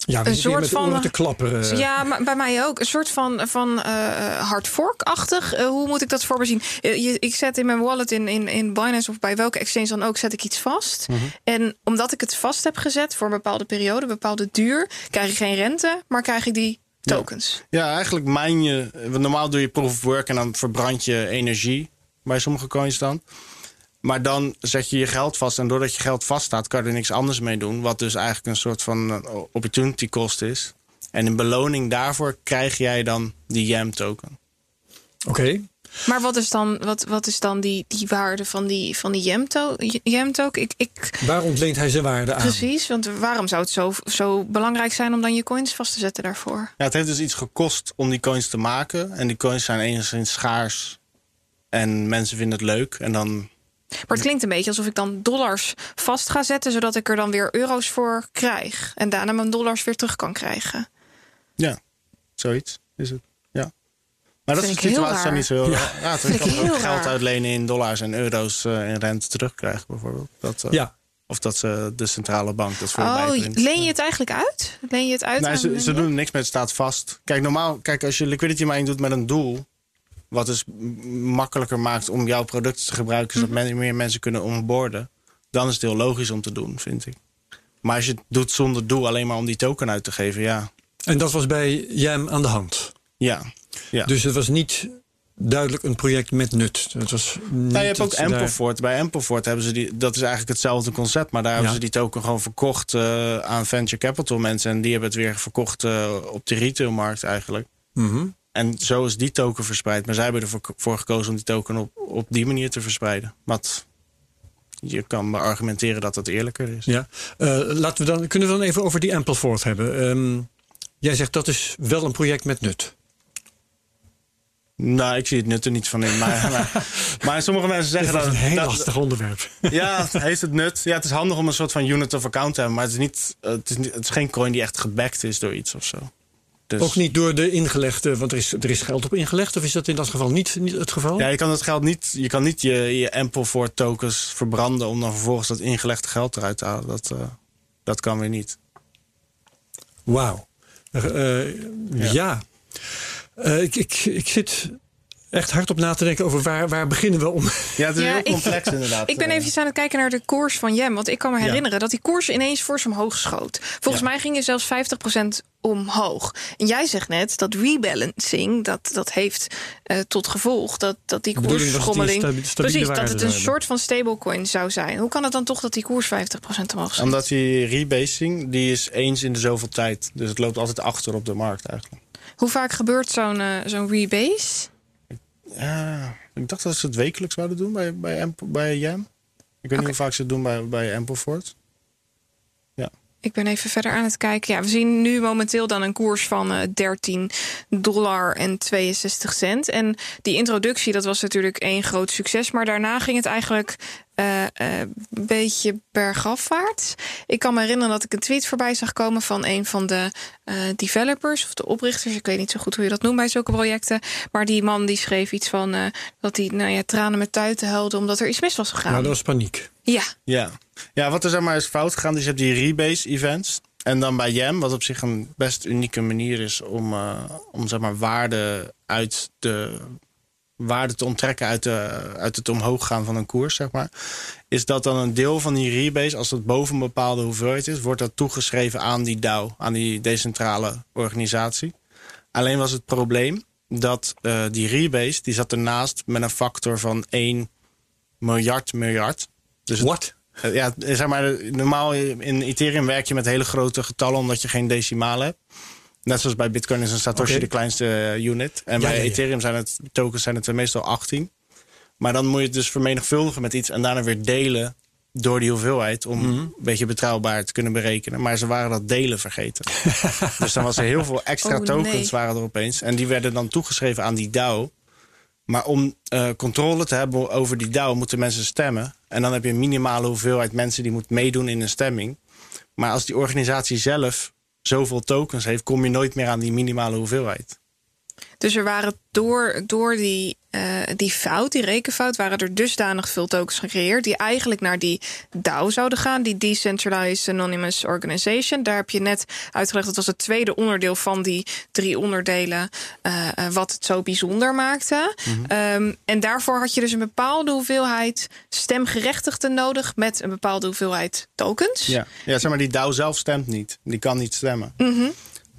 Ja, Een soort van- te klapperen. Ja, maar bij mij ook. Een soort van, van eh hard fork-achtig. Eh, hoe moet ik dat voor me zien? Eh, je- ik zet in mijn wallet in, in, in Binance of bij welke exchange dan ook, zet ik iets vast. En omdat ik het vast heb gezet voor een bepaalde periode, een bepaalde duur, krijg ik geen rente, maar krijg ik die tokens. Ja, eigenlijk mijn je. Normaal doe je proof of work en dan verbrand je energie bij sommige coins dan. Maar dan zet je je geld vast. En doordat je geld vaststaat, kan je er niks anders mee doen. Wat dus eigenlijk een soort van eh, opportunity cost is. En in beloning daarvoor krijg jij dan die YAM token. Oké. Maar wat is dan, wat, wat is dan die, die waarde van die, van die YAM-to- YAM-token? Ik, ik, Waar ontleent hij zijn waarde aan? precies, want waarom zou het zo, zo belangrijk zijn om dan je coins vast te zetten daarvoor? Ja, het heeft dus iets gekost om die coins te maken. En die coins zijn enigszins schaars. En mensen vinden het leuk. En dan Maar het klinkt een beetje alsof ik dan dollars vast ga zetten, zodat ik er dan weer euro's voor krijg. En daarna mijn dollars weer terug kan krijgen. Ja, zoiets is het. Ja. Maar dat is de situatie niet zo heel Ja. raar. Ja, ik kan ook geld raar. uitlenen in dollars en euro's eh, in rente terugkrijgen, bijvoorbeeld. Dat, eh, Ja. Of dat ze de centrale bank dat voor Oh, leen je het eigenlijk uit? Leen je het uit? Nee, aan- ze, ze doen er niks met, het staat vast. Kijk, normaal, kijk, als je liquidity mining doet met een doel, wat dus m- makkelijker maakt om jouw producten te gebruiken, zodat men- meer mensen kunnen onboarden, dan is het heel logisch om te doen, vind ik. Maar als je het doet zonder doel, alleen maar om die token uit te geven, ja. En dat was bij Jam aan de hand. Ja. ja. Dus het was niet duidelijk een project met nut. Het was Nou, je hebt ook daar-. Bij Amplefort hebben ze die. Dat is eigenlijk hetzelfde concept. Maar daar hebben ze die token gewoon verkocht eh, aan venture capital mensen. En die hebben het weer verkocht eh, op de retailmarkt eigenlijk. Mhm. En zo is die token verspreid. Maar zij hebben ervoor voor gekozen om die token op, op die manier te verspreiden. Wat je kan argumenteren dat dat eerlijker is. Ja. Eh, laten we dan, kunnen we dan even over die Ampleford hebben? Ehm, jij zegt dat is wel een project met nut. Nou, ik zie het nut er niet van in. Maar, [LAUGHS] maar, maar sommige mensen Dat zeggen is dat. een heel dat- lastig onderwerp. Ja, het heeft het nut. Ja, het is handig om een soort van unit of account te hebben. Maar het is, niet, het is, niet, het is geen coin die echt gebackt is door iets of zo. Dus, Ook niet door de ingelegde, want er is, er is geld op ingelegd. Of is dat in dat geval niet, niet het geval? Ja, je kan het geld niet, je kan niet je, je Ampleford tokens verbranden om dan vervolgens dat ingelegde geld eruit te halen. Dat, eh, dat kan weer niet. Wauw. Eh, eh, ja. Ik, ik, ik zit echt hard op na te denken over waar, waar beginnen we om. Ja, het is Ja, heel ik- complex [LAUGHS] inderdaad. Ik ben Eh, even aan het kijken naar de koers van Jem. Want ik kan me Ja. herinneren dat die koers ineens fors omhoog schoot. Volgens Ja. mij ging je zelfs 50% omhoog. En jij zegt net dat rebalancing, dat, dat heeft eh, tot gevolg dat, dat die dat koersschommeling... stabi- stabiele precies, dat het een soort van stablecoin zou zijn. Hoe kan het dan toch dat die koers 50% omhoog schoot? Omdat die rebasing, die is eens in de zoveel tijd. Dus het loopt altijd achter op de markt eigenlijk. Hoe vaak gebeurt zo'n eh, zo'n rebase? Ja, ik dacht dat ze het wekelijks zouden doen bij, bij, Amp- bij Jam. Ik weet niet hoe vaak ze het doen bij, bij Ampleford. Ik ben even verder aan het kijken. Ja, we zien nu momenteel dan een koers van eh 13 dollar en 62 cent. En die introductie, dat was natuurlijk één groot succes. Maar daarna ging het eigenlijk eh, eh, een beetje bergafwaarts. Ik kan me herinneren dat ik een tweet voorbij zag komen van een van de eh, developers of de oprichters. Ik weet niet zo goed hoe je dat noemt bij zulke projecten. Maar die man die schreef iets van eh, dat hij nou ja, tranen met tuiten huilde omdat er iets mis was gegaan. Nou, dat was paniek. Ja, Ja. ja, wat er zeg maar is fout gegaan, dus je hebt die rebase events. En dan bij Jam, wat op zich een best unieke manier is om, eh, om zeg maar waarde uit de waarde te onttrekken uit, de, uit het omhoog gaan van een koers, zeg maar. Is dat dan een deel van die rebase, als dat boven een bepaalde hoeveelheid is, wordt dat toegeschreven aan die DAO, aan die decentrale organisatie. Alleen was het probleem dat eh, die rebase, die zat ernaast met een factor van 1 miljard miljard. Dus Wat? eh, ja, zeg maar, normaal in Ethereum werk je met hele grote getallen omdat je geen decimalen hebt. Net zoals bij Bitcoin is een Satoshi de kleinste eh, unit. En Ja, bij ja, ja. Ethereum zijn het tokens zijn het er meestal 18. Maar dan moet je het dus vermenigvuldigen met iets en daarna weer delen door die hoeveelheid om Mhm. een beetje betrouwbaar te kunnen berekenen. Maar ze waren dat delen vergeten. [LAUGHS] dus dan was er heel veel extra Oh, tokens nee. waren er opeens. En die werden dan toegeschreven aan die DAO. Maar om eh, controle te hebben over die DAO moeten mensen stemmen. En dan heb je een minimale hoeveelheid mensen die moet meedoen in een stemming. Maar als die organisatie zelf zoveel tokens heeft, kom je nooit meer aan die minimale hoeveelheid. Dus er waren door, door die, eh, die fout, die rekenfout, waren er dusdanig veel tokens gecreëerd die eigenlijk naar die DAO zouden gaan, die Decentralized Anonymous Organization. Daar heb je net uitgelegd, dat was het tweede onderdeel van die drie onderdelen, eh, eh, wat het zo bijzonder maakte. Ehm, en daarvoor had je dus een bepaalde hoeveelheid stemgerechtigden nodig met een bepaalde hoeveelheid tokens. Ja, ja zeg maar, die DAO zelf stemt niet. Die kan niet stemmen. Mhm.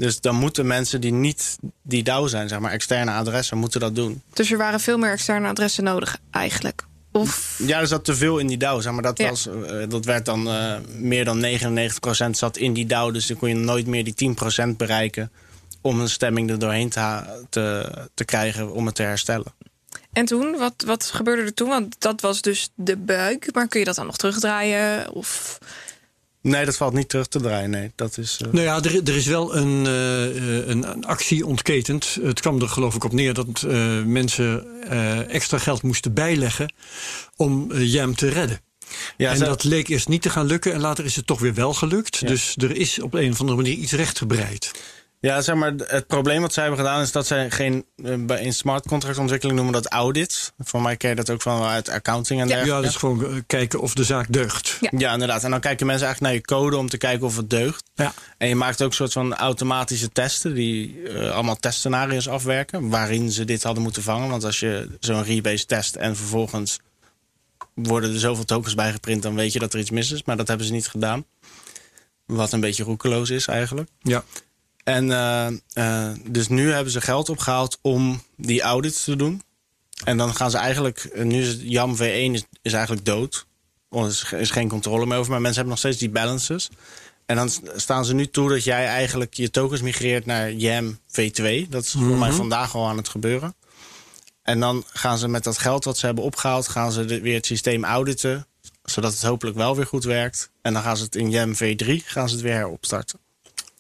Dus dan moeten mensen die niet die DAO zijn, zeg maar externe adressen, moeten dat doen. Dus er waren veel meer externe adressen nodig, eigenlijk. Of Ja, er zat te veel in die DAO. Zeg maar, dat, Ja. was, eh, dat werd dan eh, meer dan 99% zat in die DAO. Dus dan kon je nooit meer die 10% bereiken om een stemming er doorheen te, te, te krijgen om het te herstellen. En toen, wat, wat gebeurde er toen? Want dat was dus de buik. Maar kun je dat dan nog terugdraaien? Of... Nee, dat valt niet terug te draaien. Nee, dat is. eh, Nou ja, er, er is wel een, eh, een, een actie ontketend. Het kwam er geloof ik op neer dat eh, mensen extra geld moesten bijleggen om Jam te redden. ja, en ze- dat leek eerst niet te gaan lukken en later is het toch weer wel gelukt. Ja. Dus er is op een of andere manier iets rechtgebreid. Ja, zeg maar, het probleem wat zij hebben gedaan is dat zij geen. eh, bij in smart contract ontwikkeling noemen we dat audits. Voor mij ken je dat ook van uit accounting en Ja. dergelijke. Ja, dus gewoon eh, kijken of de zaak deugt. Ja. Ja, inderdaad. En dan kijken mensen eigenlijk naar je code om te kijken of het deugt. Ja. En je maakt ook een soort van automatische testen die eh, allemaal testscenario's afwerken. Waarin ze dit hadden moeten vangen. Want als je zo'n rebase test en vervolgens worden er zoveel tokens bijgeprint, dan weet je dat er iets mis is. Maar dat hebben ze niet gedaan. Wat een beetje roekeloos is eigenlijk. Ja. En eh, eh, dus nu hebben ze geld opgehaald om die audits te doen. En dan gaan ze eigenlijk, eh, nu is het Jam V1 is, is eigenlijk dood. Er is, ge- is geen controle meer over, maar mensen hebben nog steeds die balances. En dan staan ze nu toe dat jij eigenlijk je tokens migreert naar Jam V2. Dat is voor mij vandaag al aan het gebeuren. En dan gaan ze met dat geld wat ze hebben opgehaald, gaan ze weer het systeem auditen. Zodat het hopelijk wel weer goed werkt. En dan gaan ze het in Jam V3 gaan ze het weer heropstarten.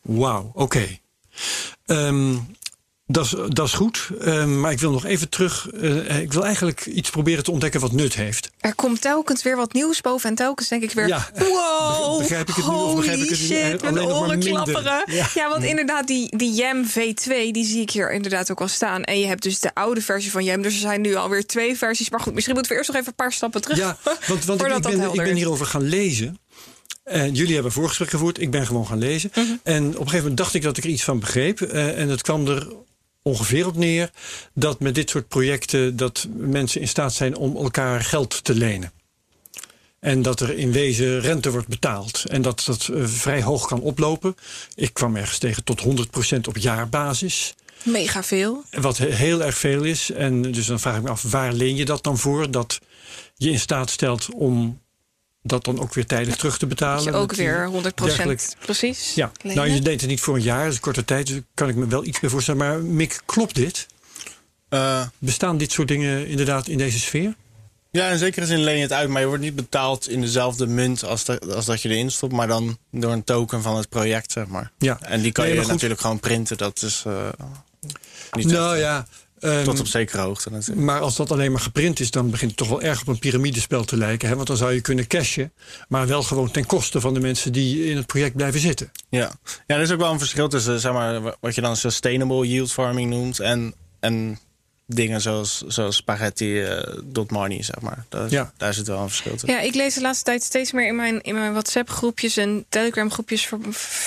Wauw, oké. Ehm, dat is- Dat is goed, Ehm, maar ik wil nog even terug. eh, ik wil eigenlijk iets proberen te ontdekken wat nut heeft. Er komt telkens weer wat nieuws boven. En telkens denk ik weer: Ja. [LAUGHS] wow, Begrijp ik het nu of begrijp ik het niet? shit, nog maar oren klapperen. Ja. Ja. want inderdaad, die, die Jam V2, die zie ik hier inderdaad ook al staan. En je hebt dus de oude versie van Jam. Dus er zijn nu alweer twee versies. Maar goed, misschien moeten we eerst nog even een paar stappen terug. Ja, [LAUGHS] want, want ik, ben, ik ben hierover gaan lezen. En jullie hebben een voorgesprek gevoerd. Ik ben gewoon gaan lezen. Mhm. En op een gegeven moment dacht ik dat ik er iets van begreep. Eh, en het kwam er ongeveer op neer dat met dit soort projecten dat mensen in staat zijn om elkaar geld te lenen. En dat er in wezen rente wordt betaald. En dat dat eh, vrij hoog kan oplopen. Ik kwam ergens tegen tot 100% op jaarbasis. Mega veel. Wat he- heel erg veel is. En dus dan vraag ik me af, waar leen je dat dan voor? Dat je in staat stelt om dat dan ook weer tijdig terug te betalen. Dat je ook weer 100% dergelijk- precies. Ja, lenen. nou je deed het niet voor een jaar, dus een korte tijd. Dus daar kan ik me wel iets bij voorstellen. Maar Mick, klopt dit? Eh, Bestaan dit soort dingen inderdaad in deze sfeer? Ja, in zekere zin leen je het uit, maar je wordt niet betaald in dezelfde munt als, de- als dat je erin stopt, maar dan door een token van het project, zeg maar. Ja. En die kan Nee, je natuurlijk gewoon printen. Dat is eh, niet nou echt, ja. Ehm, tot op zekere hoogte natuurlijk. maar als dat alleen maar geprint is, dan begint het toch wel erg op een piramidespel te lijken. Hè? Want dan zou je kunnen cashen, maar wel gewoon ten koste van de mensen die in het project blijven zitten. Ja. ja, er is ook wel een verschil tussen zeg maar, wat je dan sustainable yield farming noemt en, en dingen zoals, zoals spaghetti eh, dot money, zeg maar. Daar, Ja. daar zit wel een verschil tussen. Ja, ik lees de laatste tijd steeds meer in mijn, in mijn WhatsApp-groepjes en Telegram-groepjes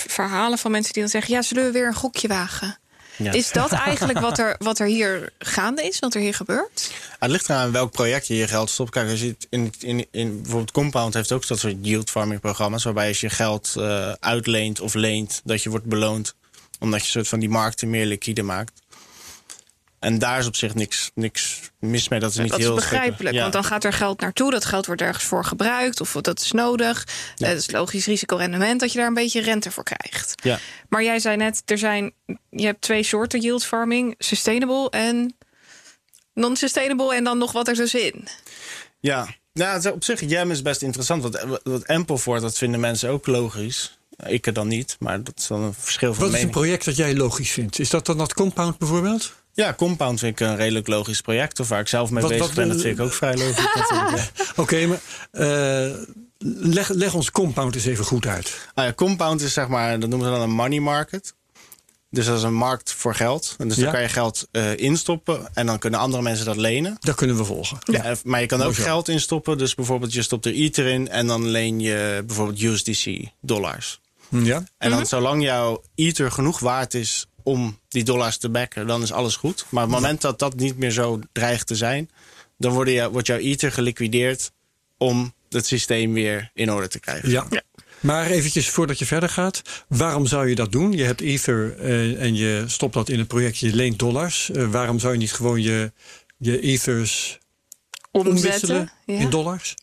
verhalen van mensen die dan zeggen: Ja, zullen we weer een gokje wagen? Ja. Is dat eigenlijk wat er, wat er hier gaande is, wat er hier gebeurt? Het ligt eraan welk project je je geld stopt. Kijk, als je in, in, in bijvoorbeeld Compound heeft ook dat soort yield farming programma's. Waarbij als je geld eh, uitleent of leent, dat je wordt beloond. Omdat je soort van die markten meer liquide maakt. En daar is op zich niks, niks mis mee. Dat is niet dat heel is begrijpelijk, Ja. want dan gaat er geld naartoe. Dat geld wordt ergens voor gebruikt of dat is nodig. Ja. Eh, Het is logisch risicorendement dat je daar een beetje rente voor krijgt. Ja. Maar jij zei net, er zijn, je hebt twee soorten yield farming. Sustainable en non-sustainable en dan nog wat er tussenin. Ja, is op zich, Jam is best interessant. Wat, wat Amplevoort, dat vinden mensen ook logisch. Ik er dan niet, maar dat is dan een verschil van Wat is een project dat jij logisch vindt? Is dat dan dat compound bijvoorbeeld? Ja, Compound vind ik een redelijk logisch project. Of waar ik zelf mee Wat- bezig wat- ben, dat vind ik ook vrij logisch. [LAUGHS] Oké, maar eh, leg, leg ons compound eens even goed uit. Ah ja, Compound is zeg maar, dat noemen ze dan een money market. Dus dat is een markt voor geld. En dus Ja. dan kan je geld eh, instoppen en dan kunnen andere mensen dat lenen. Dat kunnen we volgen. Eh, Maar je kan ook Mooi geld instoppen. Dus bijvoorbeeld je stopt er Ether in en dan leen je bijvoorbeeld USDC dollars. Ja? En dan zolang jouw Ether genoeg waard is om die dollars te backen, dan is alles goed. Maar op het moment dat dat niet meer zo dreigt te zijn, dan wordt, je, wordt jouw Ether geliquideerd om het systeem weer in orde te krijgen. Ja. Ja. Maar eventjes voordat je verder gaat. Waarom zou je dat doen? Je hebt Ether eh, en je stopt dat in het project. Je leent dollars. Eh, waarom zou je niet gewoon je, je Ethers omwisselen. Ja. in dollars?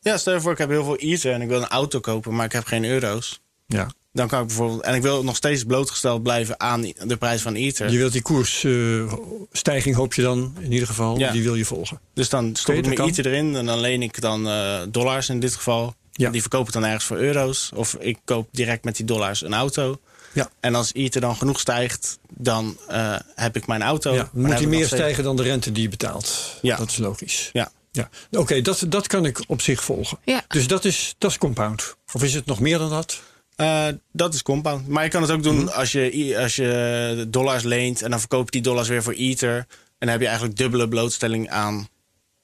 Ja, stel je voor, ik heb heel veel Ether en ik wil een auto kopen, maar ik heb geen euro's. Ja. Dan kan ik bijvoorbeeld. En ik wil nog steeds blootgesteld blijven aan de prijs van Ether. Je wilt die koersstijging, hoop je dan in ieder geval, Ja. die wil je volgen. Dus dan stop ik mijn kan. Ether erin en dan leen ik dan eh, dollars in dit geval. Ja. Die verkoop ik dan ergens voor euro's. Of ik koop direct met die dollars een auto. Ja. En als Ether dan genoeg stijgt, dan eh, heb ik mijn auto. Ja, moet die meer steeds- stijgen dan de rente die je betaalt. Ja. Dat is logisch. Ja. Ja. Oké, dat, dat kan ik op zich volgen. Ja. Dus dat is, dat is compound. Of is het nog meer dan dat? Eh, dat is compound. Maar je kan het ook doen Mhm. als, je, als je dollars leent en dan verkoop je die dollars weer voor Ether. En dan heb je eigenlijk dubbele blootstelling aan,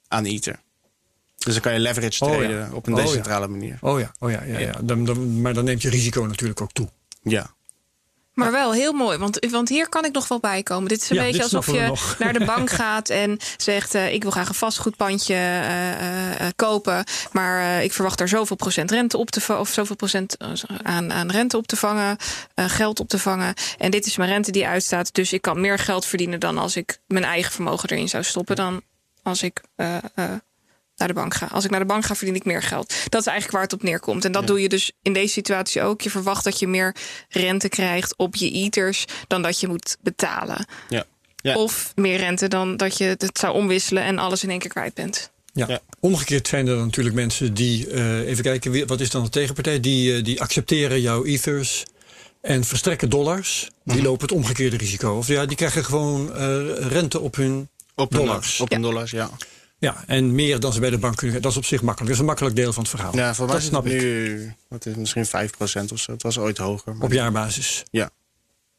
aan Ether. Dus dan kan je leverage Oh ja. traden op een Oh ja. decentrale manier. Oh ja, oh ja, ja, ja. Dan, dan, maar dan neemt je risico natuurlijk ook toe. Ja. Maar wel heel mooi, want, want hier kan ik nog wel bij komen. Dit is een Ja, beetje alsof je nog. naar de bank [LAUGHS] gaat en zegt: eh, Ik wil graag een vastgoedpandje eh, kopen. Maar ik verwacht daar zoveel procent rente op te vangen. Of zoveel procent aan, aan rente op te vangen, geld op te vangen. En dit is mijn rente die uitstaat. Dus ik kan meer geld verdienen dan als ik mijn eigen vermogen erin zou stoppen. Dan als ik. Naar de bank ga. Als ik naar de bank ga, verdien ik meer geld. Dat is eigenlijk waar het op neerkomt. En dat doe je dus in deze situatie ook. Je verwacht dat je meer rente krijgt op je eaters dan dat je moet betalen. Ja. Ja. Of meer rente dan dat je het zou omwisselen en alles in één keer kwijt bent. Ja. Ja. Omgekeerd zijn er dan natuurlijk mensen die, eh, even kijken, wat is dan de tegenpartij? Die, eh, die accepteren jouw ethers en verstrekken dollars. Die Mhm. lopen het omgekeerde risico. Of ja, die krijgen gewoon eh, rente op hun Op een dollars. Op een dollars, ja. Ja, en meer dan ze bij de bank kunnen. Dat is op zich makkelijk. Dat is een makkelijk deel van het verhaal. Ja, voor mij dat is snap het ik. nu wat is misschien 5% of zo. Het was ooit hoger. Maar Op jaarbasis. Ja.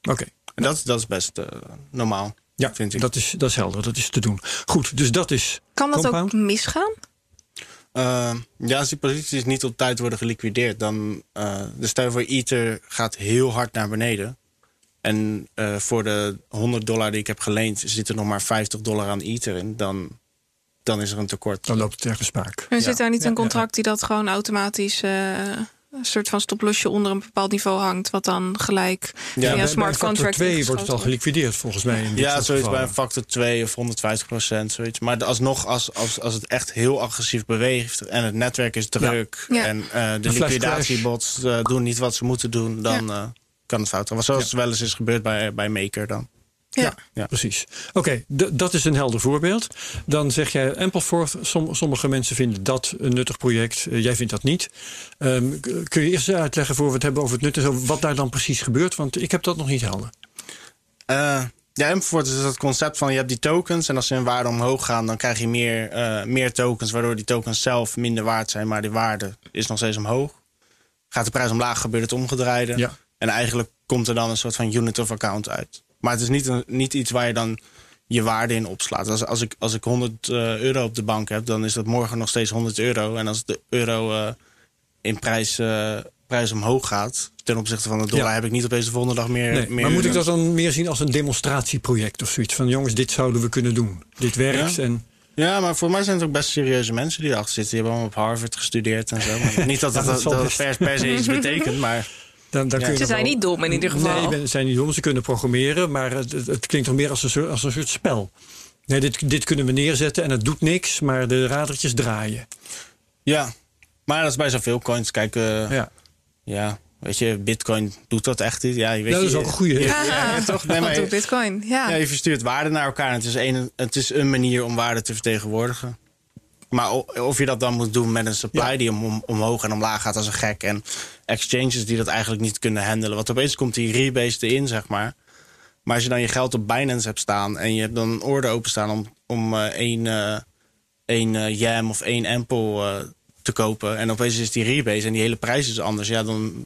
Oké. En dat, dat is best eh, normaal, Ja, vind ik. Dat, is, dat is helder. Dat is te doen. Goed, dus dat is. Kan dat Compound? ook misgaan? Eh, ja, als die posities niet op tijd worden geliquideerd, dan. eh de stel voor Ether gaat heel hard naar beneden. En eh, voor de 100 dollar die ik heb geleend, zit er nog maar 50 dollar aan Ether in. Dan, dan is er een tekort. Dan loopt het ergens spaak. Er Ja. zit daar niet Ja, een contract die dat gewoon automatisch eh, een soort van stoplosje onder een bepaald niveau hangt, wat dan gelijk Ja, via bij, een smart bij factor contract 2 wordt het al geliquideerd volgens mij. In Ja, zoiets bij een factor 2 of 150 procent, zoiets. Maar alsnog, als, als, als het echt heel agressief beweegt en het netwerk is druk Ja. en eh, de liquidatiebots eh, doen niet wat ze moeten doen, dan eh, kan het fout gaan. Zoals wel eens is gebeurd bij, bij Maker dan. Ja. Ja. Precies. Oké, dat is een helder voorbeeld. Dan zeg jij Ampleforth. Som, sommige mensen vinden dat een nuttig project. Eh, jij vindt dat niet. Ehm, kun je eerst uitleggen voor we het hebben over het nut en zo, wat daar dan precies gebeurt? Want ik heb dat nog niet helder. Eh, ja, Ampleforth is het concept van je hebt die tokens en als ze in waarde omhoog gaan, dan krijg je meer, eh, meer tokens, waardoor die tokens zelf minder waard zijn, maar die waarde is nog steeds omhoog. Gaat de prijs omlaag, gebeurt het omgedraaide. Ja. En eigenlijk komt er dan een soort van unit of account uit. Maar het is niet, een, niet iets waar je dan je waarde in opslaat. Als, als, ik, als ik 100 eh, euro op de bank heb, dan is dat morgen nog steeds 100 euro. En als de euro eh, in prijs, eh, prijs omhoog gaat ten opzichte van de dollar, Ja. heb ik niet opeens de volgende dag meer. Nee, meer maar moet ik dat dan meer zien als een demonstratieproject of zoiets? Van jongens, dit zouden we kunnen doen. Dit werkt. Ja. En, Ja, maar voor mij zijn het ook best serieuze mensen die erachter zitten. Die hebben allemaal op Harvard gestudeerd en zo. Maar [LAUGHS] niet dat dat, Ja, dat dat, zal dat best. per, per se iets betekent, maar [LAUGHS] Dan, dan Ja. kun je Ze zijn wel- niet dom in ieder geval. Nee, ze zijn niet dom. Ze kunnen programmeren, maar het, het, klinkt nog meer als een soort, als een soort spel. Nee, dit, dit kunnen we neerzetten en het doet niks, maar de radertjes draaien. Ja, maar dat is bij zoveel coins. Kijk, eh, ja. Ja. weet je, Bitcoin doet dat echt niet. Ja, je weet dat is je- ook een goeie. Ja, ja, ja, toch? [LAUGHS] Nee, maar doet Bitcoin? Ja. ja, je verstuurt waarde naar elkaar. En het is, een, het is een manier om waarde te vertegenwoordigen. Maar of je dat dan moet doen met een supply Ja. die om, om- omhoog en omlaag gaat als een gek. En exchanges die dat eigenlijk niet kunnen handelen. Want opeens komt die rebase erin, zeg maar. Maar als je dan je geld op Binance hebt staan en je hebt dan een order openstaan om, om eh, één, eh, één eh, Yam of één Ample eh, te kopen. En opeens is die rebase en die hele prijs is anders. Ja, dan,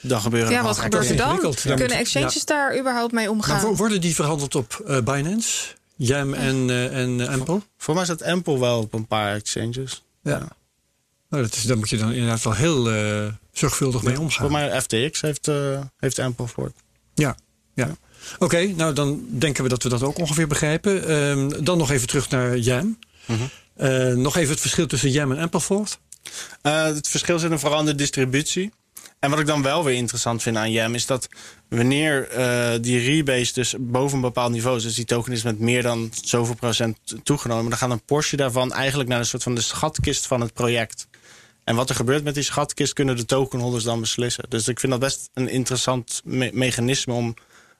dan gebeuren Ja, wat gebeurt er dan? Kunnen exchanges daar überhaupt mee omgaan? wo- worden die verhandeld op eh, Binance, Jam en, eh en Ample? Voor mij staat Ample wel op een paar exchanges. Ja. Nou, dat is, daar moet je dan inderdaad wel heel eh, zorgvuldig mee omgaan. Voor mij FTX heeft, heeft Ample voor. Ja, ja. Oké, nou dan denken we dat we dat ook ongeveer begrijpen. Ehm, dan nog even terug naar Jam. Mhm. Nog even het verschil tussen Jam en Ampleford. Eh, het verschil zit hem vooral in de distributie. En wat ik dan wel weer interessant vind aan Yam is dat wanneer eh, die rebase dus boven een bepaald niveau is, dus die token is met meer dan zoveel procent toegenomen, dan gaat een portie daarvan eigenlijk naar een soort van de schatkist van het project. En wat er gebeurt met die schatkist kunnen de tokenholders dan beslissen. Dus ik vind dat best een interessant me- mechanisme om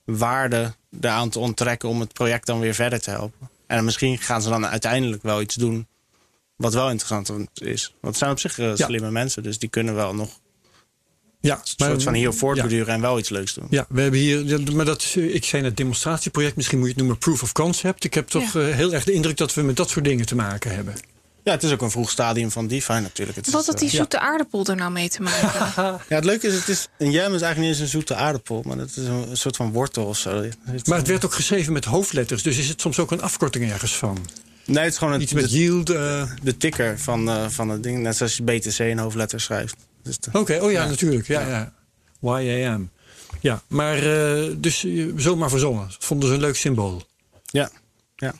waarde daaraan te onttrekken om het project dan weer verder te helpen. En misschien gaan ze dan uiteindelijk wel iets doen wat wel interessant is. Want het zijn op zich eh, Ja. slimme mensen, dus die kunnen wel nog Ja, een soort van hier voortborduren en wel iets leuks doen. Ja, we hebben hier, maar dat, ik zei net demonstratieproject, misschien moet je het noemen proof of concept. Ik heb toch Ja. eh, heel erg de indruk dat we met dat soort dingen te maken hebben. Ja, het is ook een vroeg stadium van DeFi natuurlijk. Het is, Wat had die eh, zoete aardappel er nou mee te maken? [LAUGHS] ja, het leuke is, het is, een jam is eigenlijk niet eens een zoete aardappel, maar het is een, een soort van wortel of zo. Het- Maar het werd ook geschreven met hoofdletters, dus is het soms ook een afkorting ergens van? nee, het is gewoon een, Iets met de, yield. eh, de ticker van, van het ding, net zoals je BTC in hoofdletters schrijft. Dus Oké, oh ja, Ja. natuurlijk. Ja, ja. YAM. Ja, maar eh, dus eh, zomaar verzonnen. Vonden ze een leuk symbool. ja, ja.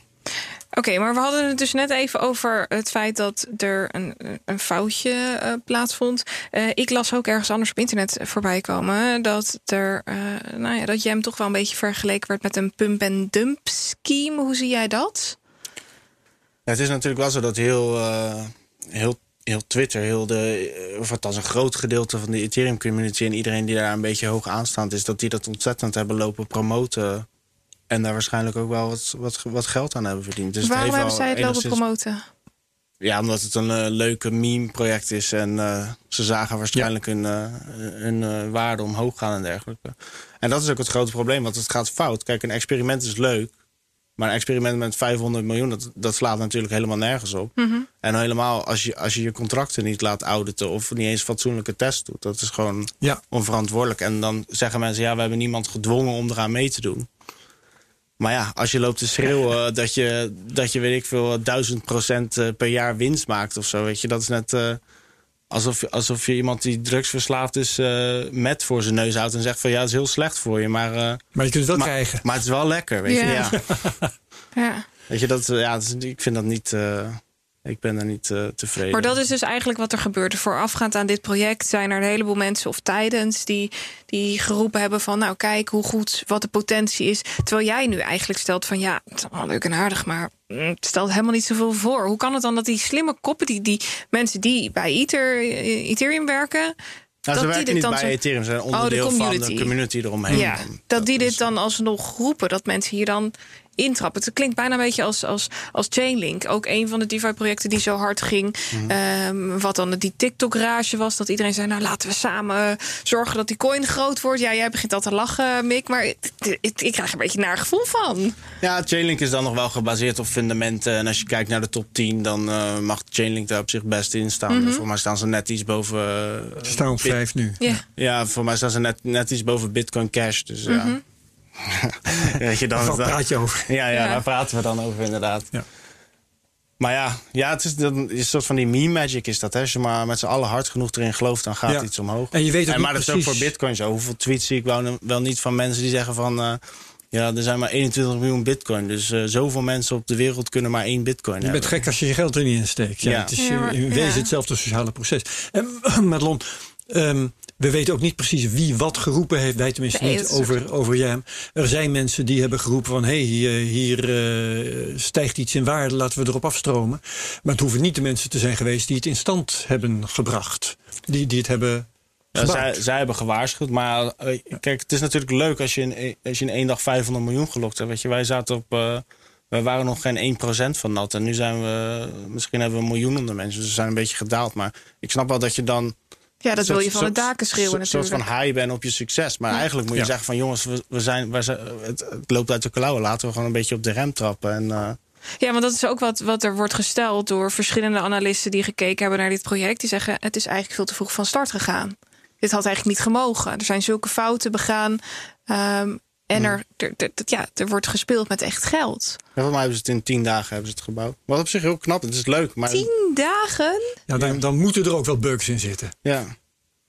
Oké, maar we hadden het dus net even over het feit dat er een, een foutje eh, plaatsvond. Eh, ik las ook ergens anders op internet voorbij komen dat er, eh, nou ja, dat Jam toch wel een beetje vergeleken werd met een pump-and-dump scheme. Hoe zie jij dat? Ja, het is natuurlijk wel zo dat heel, eh, heel, heel Twitter, heel de, eh, of althans een groot gedeelte van de Ethereum community en iedereen die daar een beetje hoog aanstaand is, dat die dat ontzettend hebben lopen promoten. En daar waarschijnlijk ook wel wat, wat, wat geld aan hebben verdiend. Dus Waarom hebben zij het lopen promoten? Ja, omdat het een eh, leuke meme-project is. En eh, ze zagen waarschijnlijk hun, hun eh, waarde omhoog gaan en dergelijke. En dat is ook het grote probleem, want het gaat fout. Kijk, een experiment is leuk. Maar een experiment met 500 miljoen, dat, dat slaat natuurlijk helemaal nergens op. Mhm. En helemaal als je, als je je contracten niet laat auditen... of niet eens fatsoenlijke test doet. Dat is gewoon Ja. onverantwoordelijk. En dan zeggen mensen, ja, we hebben niemand gedwongen om eraan mee te doen. Maar ja, als je loopt te schreeuwen [LAUGHS] dat je, dat je weet ik veel, duizend procent eh, per jaar winst maakt of zo, weet je, dat is net eh, alsof, je- alsof je iemand die drugsverslaafd is eh, met voor zijn neus houdt en zegt van ja, het is heel slecht voor je, maar, eh, Maar je kunt het wel maar, krijgen. maar het is wel lekker, weet Ja. je. Ja. [LAUGHS] Ja. Weet je, dat, eh, ja, dat is- ik vind dat niet, eh, ik ben daar niet eh, tevreden. Maar dat is dus eigenlijk wat er gebeurde. Voorafgaand aan dit project zijn er een heleboel mensen of tijdens die, die geroepen hebben van nou kijk hoe goed wat de potentie is. Terwijl jij nu eigenlijk stelt van ja, het is allemaal leuk en aardig, maar mm, het stelt helemaal niet zoveel voor. Hoe kan het dan dat die slimme koppen, die, die mensen die bij Ether, eh, Ethereum werken, Nou, dat ze die dit niet bij Ethereum, ze zijn Oh, de onderdeel van de community eromheen. ja, dat die dit dan alsnog roepen, dat mensen hier dan intrappen. Het klinkt bijna een beetje als, als, als Chainlink. Ook een van de DeFi-projecten die zo hard ging. Mhm. Ehm, wat dan die TikTok-rage was. Dat iedereen zei, nou laten we samen zorgen dat die coin groot wordt. Ja, jij begint al te lachen, Mick. Maar ik, ik, ik krijg er een beetje naar gevoel van. Ja, Chainlink is dan nog wel gebaseerd op fundamenten. En als je kijkt naar de top 10, dan eh, mag Chainlink daar op zich best in staan. Mhm. Voor mij staan ze net iets boven... eh, Ze staan op Bit- vijf nu. Ja. Ja, voor mij staan ze net, net iets boven Bitcoin Cash. Dus ja. Weet je, dan, [LAUGHS] praat je over? ja, ja, Ja. daar praten we dan over inderdaad. Ja. Maar ja, ja het is een soort van die meme magic is dat. Hè? Als je maar met z'n allen hard genoeg erin gelooft, dan gaat Ja. iets omhoog. En je weet ook En maar dat is ook voor bitcoin zo. Hoeveel tweets zie ik wel, wel niet van mensen die zeggen van... eh, ja, er zijn maar 21 miljoen bitcoin. Dus eh, zoveel mensen op de wereld kunnen maar één bitcoin Je hebben. bent gek als je je geld er niet in steekt. Ja, Ja. Het is Ja, eh, in wezen ja. hetzelfde sociale proces. En [CLEARS THROAT] Madelon, ehm, We weten ook niet precies wie wat geroepen heeft. Wij tenminste Nee, niet over, over Jam. Er zijn mensen die hebben geroepen van... hé, hey, hier, hier eh, stijgt iets in waarde, laten we erop afstromen. Maar het hoeven niet de mensen te zijn geweest die het in stand hebben gebracht. Die, die het hebben Ja, zij, zij hebben gewaarschuwd. Maar eh, kijk, het is natuurlijk leuk als je in, als je in één dag 500 miljoen gelokt hebt. Weet je, wij zaten op. eh wij waren nog geen 1% van dat. En nu zijn we. Misschien hebben we een miljoen onder mensen. Dus we zijn een beetje gedaald. Maar ik snap wel dat je dan. Ja, dat wil je van de daken schreeuwen Een soort van high bent op je succes. Maar eigenlijk moet je Ja. zeggen van jongens, we, we zijn, wij zijn, het, het loopt uit de klauwen. Laten we gewoon een beetje op de rem trappen. En, eh, Ja, want dat is ook wat, wat er wordt gesteld door verschillende analisten die gekeken hebben naar dit project. Die zeggen: het is eigenlijk veel te vroeg van start gegaan. Dit had eigenlijk niet gemogen. Er zijn zulke fouten begaan. ehm, en er, er, er- ja, er wordt gespeeld met echt geld. ja, volgens mij hebben ze het in tien dagen hebben ze het gebouwd. Wat op zich heel knap. Het is leuk. Maar, Tien dagen? Ja, dan, dan moeten er ook wel bugs in zitten. Ja.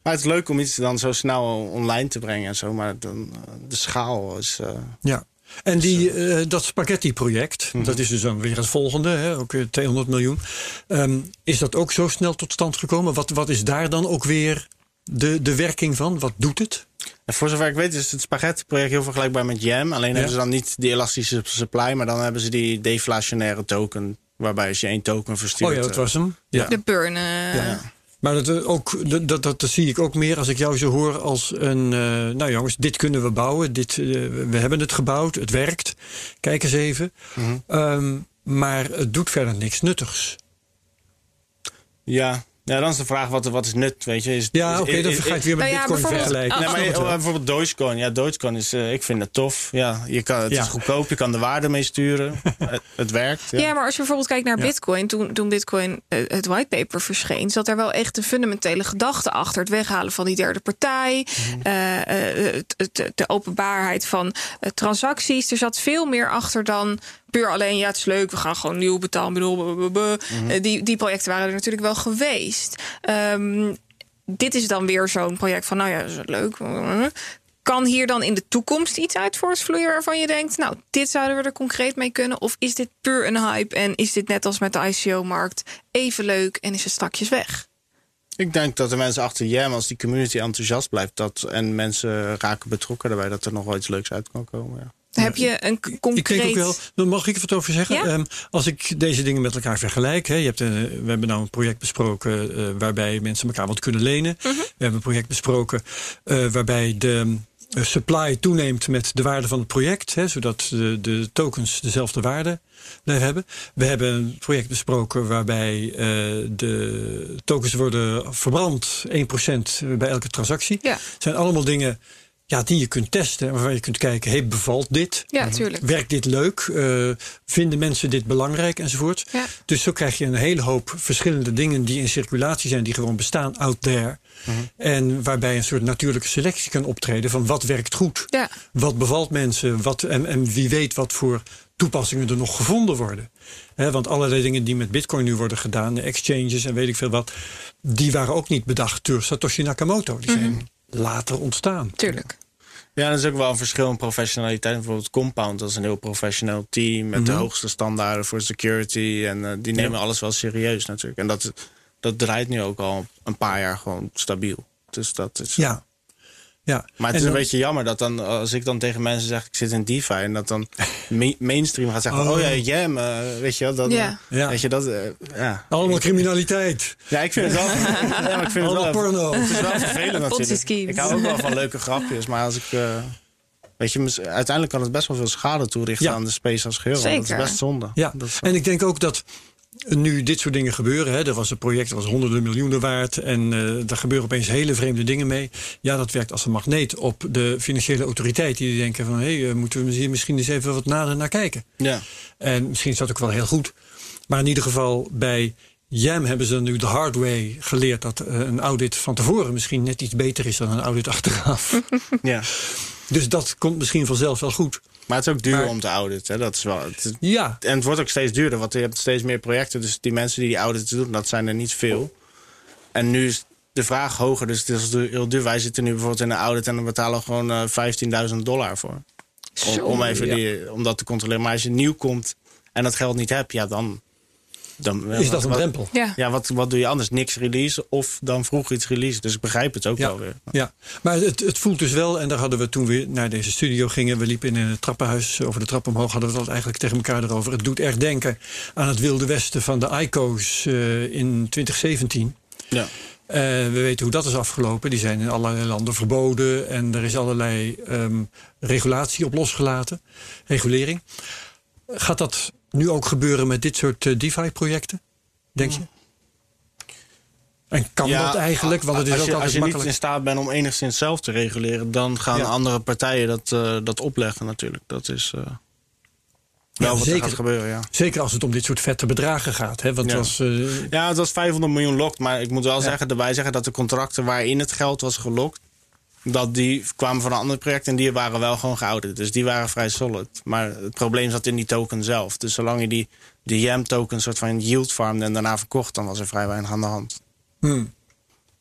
Maar het is leuk om iets dan zo snel online te brengen en zo. Maar dan, eh, de schaal is. eh, Ja. En die, eh, dat spaghetti-project, Mhm. dat is dus dan weer het volgende, hè, ook weer 200 miljoen. Ehm, is dat ook zo snel tot stand gekomen? Wat, wat is daar dan ook weer de, de werking van? Wat doet het? En voor zover ik weet is het spaghetti-project heel vergelijkbaar met Jam. Alleen hebben ze dan niet die elastische supply, maar dan hebben ze die deflationaire token. Waarbij als je één token verstuurt. Oh ja, dat eh, was hem. Ja. De burn. eh, ja. Maar dat, eh, ook, dat, dat, dat, zie ik ook meer als ik jou zo hoor als een... eh, nou jongens, dit kunnen we bouwen. Dit, we hebben het gebouwd. Het werkt. Kijk eens even. Mhm. Ehm, maar het doet verder niks nuttigs. ja. Ja, dan is de vraag, wat, wat is nut, weet je? Is, Ja, oké, is- dan is- ga je weer met Nou ja, bitcoin bijvoorbeeld- vergelijken. Nee, maar je- bijvoorbeeld Dogecoin. Ja, Dogecoin is, eh, ik vind het tof. Ja, je kan, het Ja. is goedkoop, je kan de waarde mee sturen. [LAUGHS] het, het werkt. Ja. Ja. maar als je bijvoorbeeld kijkt naar Ja. Bitcoin, toen, toen Bitcoin eh, het whitepaper verscheen, zat er wel echt een fundamentele gedachte achter. Het weghalen van die derde partij, Mhm. eh, eh, het- het- de openbaarheid van transacties. Er zat veel meer achter dan puur alleen, ja, het is leuk, we gaan gewoon nieuw betaalmiddel. blablabla. Mhm. Eh, die, die projecten waren er natuurlijk wel geweest. Ehm, dit is dan weer zo'n project van, nou ja, dat is leuk. Kan hier dan in de toekomst iets uit voortvloeien waarvan je denkt, nou, dit zouden we er concreet mee kunnen? Of is dit puur een hype en is dit net als met de ICO-markt even leuk en is het strakjes weg? Ik denk dat de mensen achter Jam, als die community enthousiast blijft dat, en mensen raken betrokken daarbij, dat er nog wel iets leuks uit kan komen. Ja. Heb je een concreet... Ik denk ook wel, mag ik wat over zeggen. Ja? Ehm, als ik deze dingen met elkaar vergelijk. Hè, je hebt, eh, we hebben nou een project besproken eh, waarbij mensen elkaar wat kunnen lenen. Mhm. We hebben een project besproken eh, waarbij de supply toeneemt met de waarde van het project. Hè, zodat de, de tokens dezelfde waarde blijven hebben. We hebben een project besproken waarbij de tokens worden verbrand. 1% bij elke transactie. Ja. Het zijn allemaal dingen ja, die je kunt testen. Waarvan je kunt kijken, hey, bevalt dit? Ja, tuurlijk. Werkt dit leuk? Eh, vinden mensen dit belangrijk enzovoort? Ja. Dus zo krijg je een hele hoop verschillende dingen die in circulatie zijn, die gewoon bestaan out there. En waarbij een soort natuurlijke selectie kan optreden van wat werkt goed, Ja. wat bevalt mensen, wat, en, en wie weet wat voor toepassingen er nog gevonden worden. Hè, want allerlei dingen die met Bitcoin nu worden gedaan, de exchanges en weet ik veel wat, die waren ook niet bedacht door Satoshi Nakamoto. Die zijn later ontstaan. Tuurlijk. Ja, er is ook wel een verschil in professionaliteit. Bijvoorbeeld Compound, dat is een heel professioneel team met de Mhm. hoogste standaarden voor security. En eh, die nemen alles wel serieus natuurlijk. En dat, dat draait nu ook al een paar jaar gewoon stabiel. Dus dat is. Ja. Ja. Maar het En is een dan- beetje jammer dat dan, als ik dan tegen mensen zeg, ik zit in DeFi, en dat dan ma- mainstream gaat zeggen, Oh. oh, ja, Jam, eh, weet je wel, dat. Ja. weet je dat, eh, ja. Allemaal criminaliteit. Ja, ik vind het wel, [LAUGHS] ja, maar ik vind het Allemaal wel, porno. het is wel vervelend [LAUGHS] Ponzi natuurlijk. schemes. Ik hou ook wel van leuke grapjes, maar als ik, eh, weet je, uiteindelijk kan het best wel veel schade toerichten Ja. aan de space als geheel. Dat Zeker. is best zonde. Ja, Dat is en ik denk ook dat nu dit soort dingen gebeuren. Hè, er was een project dat was honderden miljoenen waard. En eh daar gebeuren opeens hele vreemde dingen mee. Ja, dat werkt als een magneet op de financiële autoriteiten. Die denken van, hé, hey, moeten we hier misschien eens even wat nader naar kijken. ja. En misschien is dat ook wel heel goed. Maar in ieder geval bij Jam hebben ze nu de hard way geleerd... dat eh, een audit van tevoren misschien net iets beter is dan een audit [LAUGHS] achteraf. ja. dus dat komt misschien vanzelf wel goed. Maar het is ook duur Maar- om te auditen. Dat is wel, het Ja, en het wordt ook steeds duurder, want je hebt steeds meer projecten. Dus die mensen die die audits doen, dat zijn er niet veel. En nu is de vraag hoger, dus het is heel duur. Wij zitten nu bijvoorbeeld in een audit en dan betalen we gewoon eh 15.000 dollar voor. Om, even ja. die, om dat te controleren. Maar als je nieuw komt en dat geld niet hebt, ja, dan, dan, is dat wat- een wat- drempel. Ja. Ja, wat, wat doe je anders? Niks releasen of dan vroeg iets releasen. Dus ik begrijp het ook Ja. wel weer. Ja, maar het, het voelt dus wel, en daar hadden we toen we naar deze studio gingen, we liepen in het trappenhuis over de trap omhoog, hadden we dat eigenlijk tegen elkaar erover. Het doet echt denken aan het Wilde Westen van de ICO's eh, in 2017. Ja. Eh, we weten hoe dat is afgelopen. Die zijn in allerlei landen verboden en er is allerlei ehm, regulatie op losgelaten, regulering. Gaat dat nu ook gebeuren met dit soort eh, DeFi-projecten, denk je? En kan Ja, dat eigenlijk? Want het is als ook je, als altijd je niet makkelijk. in staat bent om enigszins zelf te reguleren, dan gaan Ja. andere partijen dat, eh, dat opleggen natuurlijk. Dat is eh, wel wat zeker. er gaat gebeuren, ja. Zeker als het om dit soort vette bedragen gaat. Hè? Want Ja. het was, Ja, het was 500 miljoen locked. Maar ik moet wel Ja. zeggen, erbij zeggen dat de contracten waarin het geld was gelokt, dat die kwamen van een ander project en die waren wel gewoon gehouden. Dus die waren vrij solid. Maar het probleem zat in die token zelf. Dus zolang je die, die YAM token soort van yield farmde en daarna verkocht, dan was er vrij weinig aan de hand. hmm.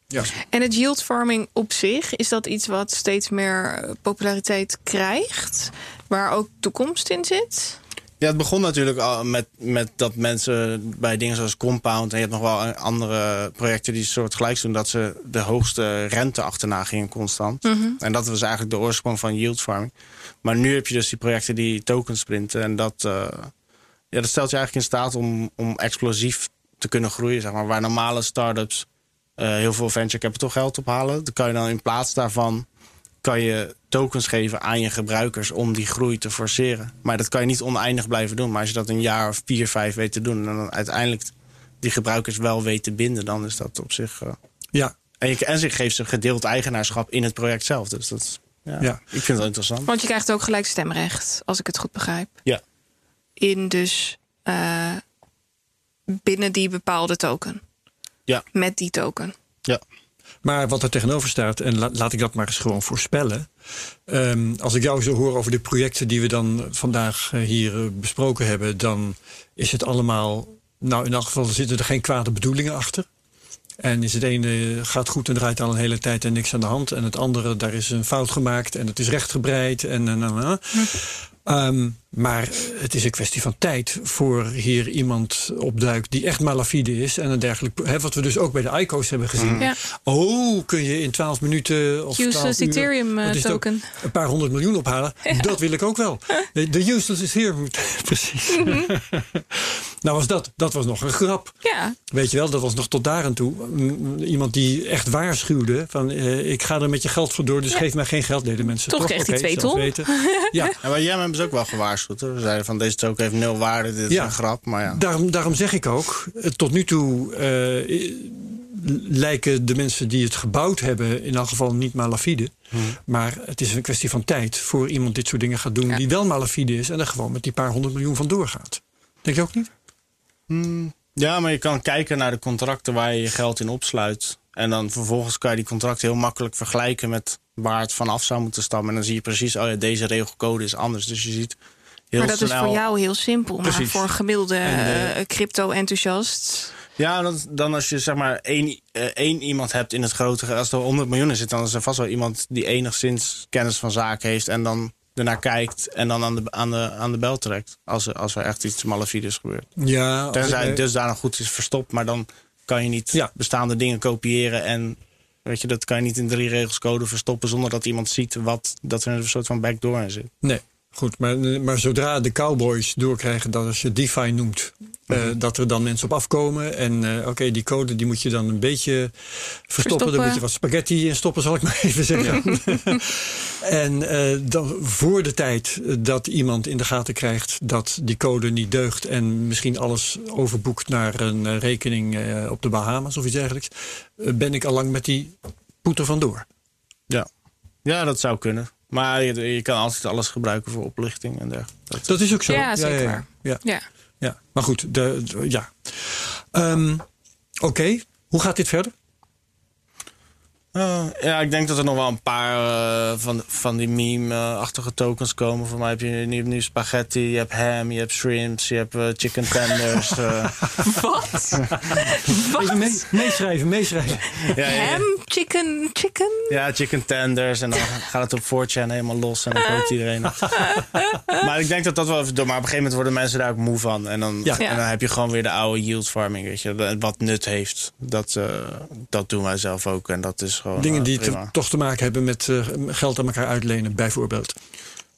ja. En het yield farming op zich, is dat iets wat steeds meer eh, populariteit krijgt? Waar ook toekomst in zit? Ja, het begon natuurlijk al met, met dat mensen bij dingen zoals Compound... en je hebt nog wel andere projecten die soort gelijks doen... dat ze de hoogste rente achterna gingen constant. En dat was eigenlijk de oorsprong van yield farming. Maar nu heb je dus die projecten die tokens printen. En dat, eh, ja, dat stelt je eigenlijk in staat om, om explosief te kunnen groeien. Zeg maar. Waar normale start-ups eh, heel veel venture capital geld ophalen... dan kan je dan in plaats daarvan kan je tokens geven aan je gebruikers om die groei te forceren. Maar dat kan je niet oneindig blijven doen. Maar als je dat een jaar of vier, vijf weet te doen... en dan uiteindelijk die gebruikers wel weet te binden... dan is dat op zich... eh, Ja, en, je, en zich geeft ze gedeeld eigenaarschap in het project zelf. Dus dat is- ja, Ja. ik vind dat interessant. Want je krijgt ook gelijk stemrecht, als ik het goed begrijp. Ja. In dus eh, binnen die bepaalde token. Ja. Met die token. Maar wat er tegenover staat, en la- laat ik dat maar eens gewoon voorspellen. Ehm, als ik jou zo hoor over de projecten die we dan vandaag eh, hier eh, besproken hebben, dan is het allemaal, nou in elk geval zitten er geen kwade bedoelingen achter. En is het ene gaat goed en draait al een hele tijd en niks aan de hand. En het andere, daar is een fout gemaakt en het is rechtgebreid. En, en, en, en. Ehm, maar het is een kwestie van tijd voor hier iemand opduikt die echt malafide is. En een dergelijk. Hè, wat we dus ook bij de ICO's hebben gezien. Ja. Oh, kun je in 12 minuten of 12 Useless uur, Ethereum eh, token. een paar honderd miljoen ophalen. [LAUGHS] Dat wil ik ook wel. De, de useless is here. [LAUGHS] Precies. [LAUGHS] nou was dat, dat was nog een grap. Ja, Weet je wel, dat was nog tot daar aan toe. Mm, Iemand die echt waarschuwde van eh, ik ga er met je geld voor door, dus geef mij geen geld. Deden mensen Toch toch? kreeg hij twee ton. weten. Ja, En bij jij hebben ze ook wel gewaarschuwd. Hoor. Ze zeiden van deze token heeft nul waarde, dit is een grap. Maar ja. daarom, daarom zeg ik ook, eh, tot nu toe eh, lijken de mensen die het gebouwd hebben in elk geval niet malafide. Maar het is een kwestie van tijd voor iemand dit soort dingen gaat doen Ja. die wel malafide is en er gewoon met die paar honderd miljoen van doorgaat. Denk je ook niet? Hmm, ja, maar je kan kijken naar de contracten waar je je geld in opsluit. En dan vervolgens kan je die contracten heel makkelijk vergelijken met waar het vanaf zou moeten stammen. En dan zie je precies, oh ja, deze regelcode is anders. Dus je ziet heel maar dat is voor jou heel simpel. Maar voor een gemiddelde eh, eh, crypto-enthousiast. Ja, dat, dan als je zeg maar één, eh, één iemand hebt in het grote... Als er 100 miljoen in zit, dan is er vast wel iemand die enigszins kennis van zaken heeft... en dan ernaar kijkt en dan aan de, aan de, aan de bel trekt. Als er, als er echt iets malefides gebeurt. Ja, Tenzij ik- het dusdanig goed is verstopt, maar dan kan je niet Ja. bestaande dingen kopiëren en weet je, dat kan je niet in drie regels code verstoppen zonder dat iemand ziet wat dat er een soort van backdoor in zit. Nee, goed. Maar, maar zodra de cowboys doorkrijgen dat als je DeFi noemt, eh, Mhm. dat er dan mensen op afkomen. En eh, oké, die code die moet je dan een beetje verstoppen. Verstoppen. Daar moet je wat spaghetti in stoppen, zal ik maar even zeggen. [LAUGHS] en eh, dan voor de tijd dat iemand in de gaten krijgt dat die code niet deugt. En misschien alles overboekt naar een eh, rekening eh, op de Bahamas of iets dergelijks. eh, ben ik al lang met die poeter vandoor. Ja. ja, dat zou kunnen. Maar je, je kan altijd alles gebruiken voor oplichting en dergelijke. Dat- Dat is ook zo. Ja, zeker ja, ja. Ja. Ja, maar goed, de, de- ja. Ehm, Oké, hoe gaat dit verder? Uh, ja, ik denk dat er nog wel een paar uh, van, van die meme-achtige tokens komen. Voor mij heb je nu, nu spaghetti, je hebt ham, je hebt shrimps, je hebt uh, chicken tenders. [LAUGHS] Wat? Wat? [LAUGHS] Mee, meeschrijven, meeschrijven. Ja, ja, ham, chicken, chicken? Ja, chicken tenders. En dan gaat het op 4chan helemaal los en dan koopt iedereen het. [LAUGHS] maar ik denk dat dat wel even door. Maar op een gegeven moment worden mensen daar ook moe van. En dan, en dan heb je gewoon weer de oude yield farming, weet je. Wat nut heeft. Dat, dat doen wij zelf ook. En dat is gewoon, Dingen die te, toch te maken hebben met uh, geld aan elkaar uitlenen, bijvoorbeeld.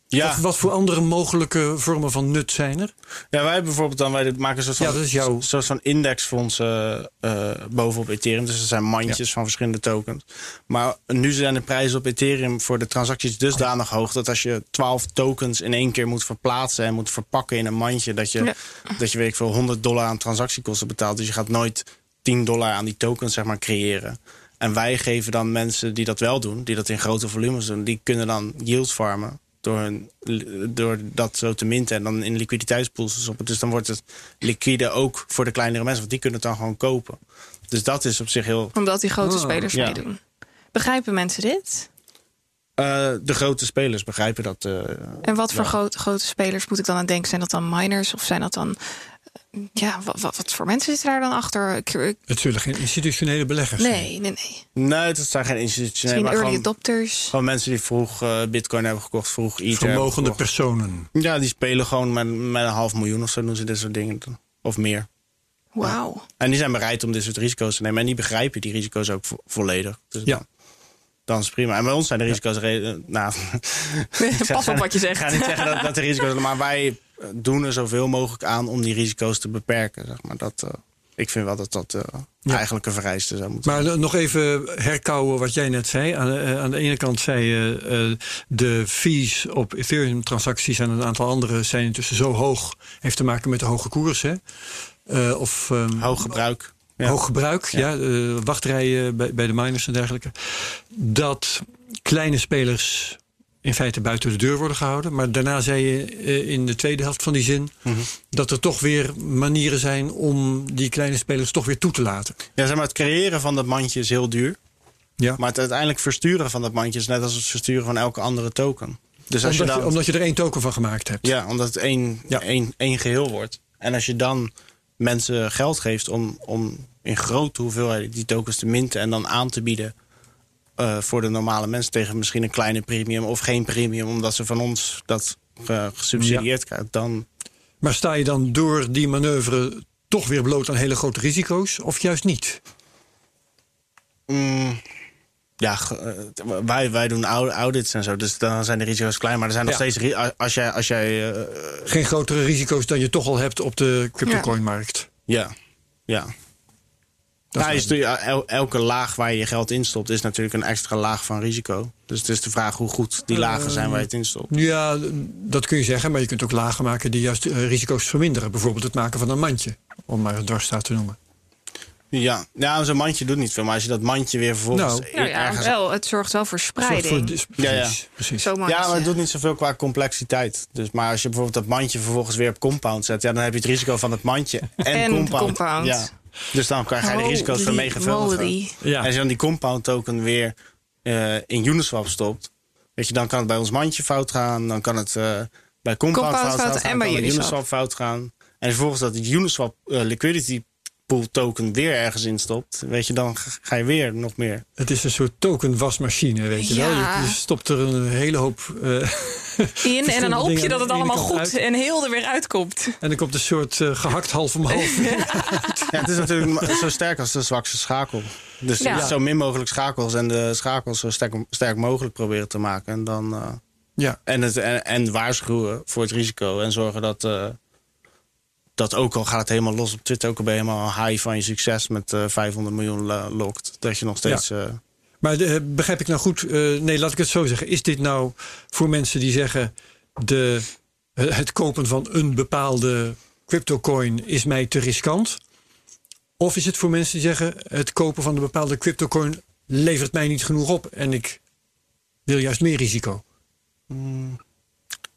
Ja. Wat, wat, voor andere mogelijke vormen van nut zijn er? Ja, wij bijvoorbeeld dan, wij maken een soort van, ja, dat jouw... soort van indexfondsen uh, bovenop Ethereum. Dus er zijn mandjes ja. van verschillende tokens. Maar nu zijn de prijzen op Ethereum voor de transacties dusdanig hoog dat als je 12 tokens in één keer moet verplaatsen en moet verpakken in een mandje, dat je, ja. dat je weet ik veel 100 dollar aan transactiekosten betaalt. Dus je gaat nooit 10 dollar aan die tokens zeg maar creëren. En wij geven dan mensen die dat wel doen, die dat in grote volumes doen, die kunnen dan yield farmen door, hun, door dat zo te minten en dan in liquiditeitspools stoppen. Dus dan wordt het liquide ook voor de kleinere mensen, want die kunnen het dan gewoon kopen. Dus dat is op zich heel. Omdat die grote oh, spelers ja. meedoen. Begrijpen mensen dit? Uh, de grote spelers begrijpen dat. Uh, en wat voor grote, grote spelers moet ik dan aan denken? Zijn dat dan miners of zijn dat dan ja, wat, wat, wat, voor mensen zitten daar dan achter? Het zullen geen institutionele beleggers nee, zijn. Nee, nee, nee. het zijn geen institutionele. Misschien early gewoon, adopters. Gewoon mensen die vroeg uh, bitcoin hebben gekocht, vroeg Ether Vermogende personen. Ja, die spelen gewoon met, met een half miljoen of zo doen ze dit soort dingen. Of meer. Wauw. Ja. En die zijn bereid om dit soort risico's te nemen. En die begrijpen die risico's ook vo volledig. Dus ja. Dan, dan is het prima. En bij ons zijn de risico's... Ja. [LAUGHS] Nou, [LAUGHS] [LAUGHS] Pas op wat je zegt. Ik ga niet zeggen dat, dat de risico's... Maar wij doen er zoveel mogelijk aan om die risico's te beperken. Zeg maar. dat, uh, ik vind wel dat dat uh, ja. eigenlijk een vereiste zou moeten Maar nog even herkauwen wat jij net zei. Aan, uh, aan de ene kant zei je de fees op Ethereum-transacties en een aantal andere zijn intussen zo hoog. Heeft te maken met de hoge koers. Hè? of, um, hoog gebruik. Ja. Hoog gebruik, ja. ja wachtrijen bij, bij de miners en dergelijke. Dat kleine spelers in feite buiten de deur worden gehouden. Maar daarna zei je in de tweede helft van die zin... Mm -hmm. dat er toch weer manieren zijn om die kleine spelers toch weer toe te laten. Ja, zeg maar, het creëren van dat mandje is heel duur. Ja. Maar het uiteindelijk versturen van dat mandje is net als het versturen van elke andere token. Dus als omdat, je dan, je, omdat je er één token van gemaakt hebt. Ja, omdat het één, Ja. één, één geheel wordt. En als je dan mensen geld geeft om, om in grote hoeveelheden die tokens te minten en dan aan te bieden uh, voor de normale mensen tegen misschien een kleine premium of geen premium, omdat ze van ons dat uh, gesubsidieerd krijgen, dan. Maar sta je dan door die manoeuvre toch weer bloot aan hele grote risico's, of juist niet? Mm, ja, uh, wij, wij doen audits en zo, dus dan zijn de risico's klein. Maar er zijn nog Ja. steeds. Als jij. Als jij uh, Geen grotere risico's dan je toch al hebt op de cryptocoinmarkt. ja, ja. Dat Ja, is je stuurt- el- elke laag waar je je geld instopt is natuurlijk een extra laag van risico. Dus het is de vraag hoe goed die lagen zijn waar je het instopt. Ja, dat kun je zeggen, maar je kunt ook lagen maken die juist eh, risico's verminderen. Bijvoorbeeld het maken van een mandje, om maar een dwarsstaat te noemen. Ja, ja zo'n mandje doet niet veel. Maar als je dat mandje weer vervolgens Nou. Nou ja, ergens... wel, het zorgt wel voor spreiding. voor Ja, ja. precies, Ja, maar het doet niet zoveel qua complexiteit. Dus, maar als je bijvoorbeeld dat mandje vervolgens weer op compound zet... Ja, dan heb je het risico van het mandje [LAUGHS] en, En compound. compound. Ja. Dus dan krijg je de risico's vermenigvuldigen. moly. Ja. En als je dan die compound token weer eh, in Uniswap stopt... Weet je, dan kan het bij ons mandje fout gaan. Dan kan het eh, bij compound, Compound fout, fout gaan. en bij. Uniswap fout gaan. En vervolgens dat de Uniswap eh, liquidity pool token weer ergens instopt... Weet je, dan ga je weer nog meer... Het is een soort tokenwasmachine, weet je wel. Je, je stopt er een hele hoop eh, [LAUGHS] In en dan hoop je dat het allemaal goed uit. en heel er weer uitkomt. en er komt een soort eh, gehakt half om half. Ja, het is natuurlijk zo sterk als de zwakste schakel. Dus Ja. zo min mogelijk schakels en de schakels zo sterk, sterk mogelijk proberen te maken. En, dan, eh, Ja, en, het, en, en waarschuwen voor het risico. En zorgen dat, eh, dat ook al gaat het helemaal los op Twitter... ook al ben je helemaal high van je succes met eh 500 miljoen eh, lokt. Dat je nog steeds... eh, maar de, begrijp ik nou goed? eh, nee, laat ik het zo zeggen. Is dit nou voor mensen die zeggen... De, het kopen van een bepaalde cryptocoin is mij te riskant? Of is het voor mensen die zeggen... het kopen van een bepaalde cryptocoin levert mij niet genoeg op... en ik wil juist meer risico?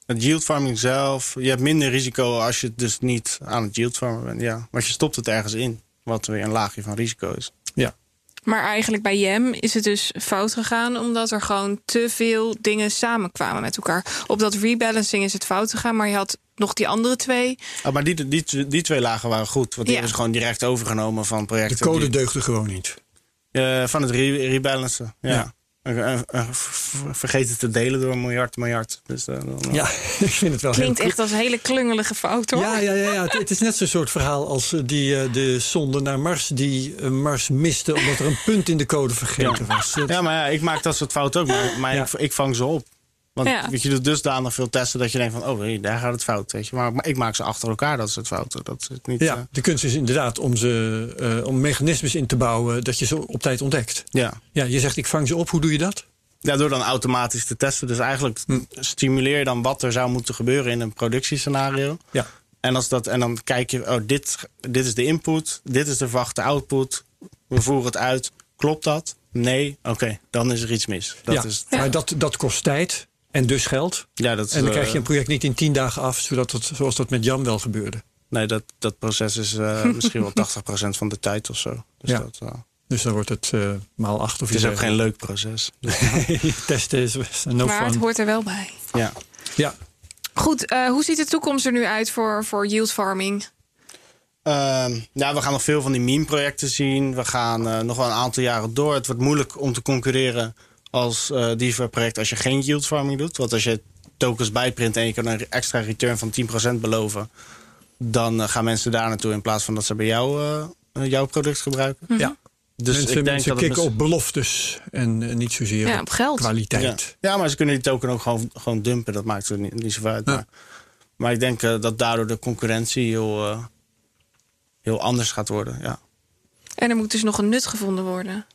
Het yield farming zelf... Je hebt minder risico als je dus niet aan het yield farmen bent. Ja. Want je stopt het ergens in. Wat weer een laagje van risico is. Ja. Maar eigenlijk bij Jem is het dus fout gegaan omdat er gewoon te veel dingen samenkwamen met elkaar. Op dat rebalancing is het fout gegaan, maar je had nog die andere twee. Oh, maar die, die, die twee lagen waren goed. Want die Ja. hebben ze gewoon direct overgenomen van De projecten. code die- deugde gewoon niet. Eh, van het re rebalancen. Ja. Ja. Vergeten te delen door een miljard miljard. Dus, eh, dan, eh, Ja, [LAUGHS] ik vind het wel Klinkt heel echt als een hele klungelige fout hoor. Ja, ja, ja, ja. Het, het is net zo'n soort verhaal als eh, die, eh, de zonde naar Mars die Mars miste omdat er een punt in de code vergeten was. Dat- Ja, maar ja, ik maak dat soort fouten ook. Maar, maar Ja. ik, ik vang ze op. Want Ja. weet je, doet dusdanig veel testen dat je denkt van... oh, hey, daar gaat het fout. Weet je. Maar, maar ik maak ze achter elkaar, dat soort fouten. Dat is niet... Ja, eh, de kunst is inderdaad om, ze, eh, om mechanismes in te bouwen dat je ze op tijd ontdekt. ja. Ja, je zegt ik vang ze op. Hoe doe je dat? ja, door dan automatisch te testen. Dus eigenlijk Hm. stimuleer je dan wat er zou moeten gebeuren in een productiescenario. Ja. En, als dat, en dan kijk je, oh, dit, dit is de input, dit is de verwachte output. We voeren het uit. Klopt dat? Nee? Oké, dan is er iets mis. Dat ja. is, Maar dat, dat kost tijd en dus geld. ja, dat is, En dan eh, krijg je een project niet in tien dagen af, zodat het, zoals dat met Jan wel gebeurde. Nee, dat, dat proces is eh, [LAUGHS] misschien wel 80% van de tijd of zo. Dus Ja. dat, eh, Dus dan wordt het eh, maal acht of het is ook geen leuk proces. [LAUGHS] Testen is no maar het hoort er wel bij. Ja. Ja, Goed, eh, hoe ziet de toekomst er nu uit voor, voor yield farming? Ehm, ja, we gaan nog veel van die meme-projecten zien. We gaan eh, nog wel een aantal jaren door. Het wordt moeilijk om te concurreren als eh DeFi-project als je geen yield farming doet. Want als je tokens bijprint en je kan een extra return van 10% beloven... dan eh, gaan mensen daar naartoe in plaats van dat ze bij jou eh, jouw product gebruiken. ja. Dus mensen ik denk mensen dat kicken mis- op beloftes en eh, niet zozeer Ja, op geld. Kwaliteit. ja, maar ze kunnen die token ook gewoon, gewoon dumpen. Dat maakt er niet, niet zoveel uit. Ja. Maar, maar ik denk dat daardoor de concurrentie heel, eh, heel anders gaat worden. Ja. En er moet dus nog een nut gevonden worden.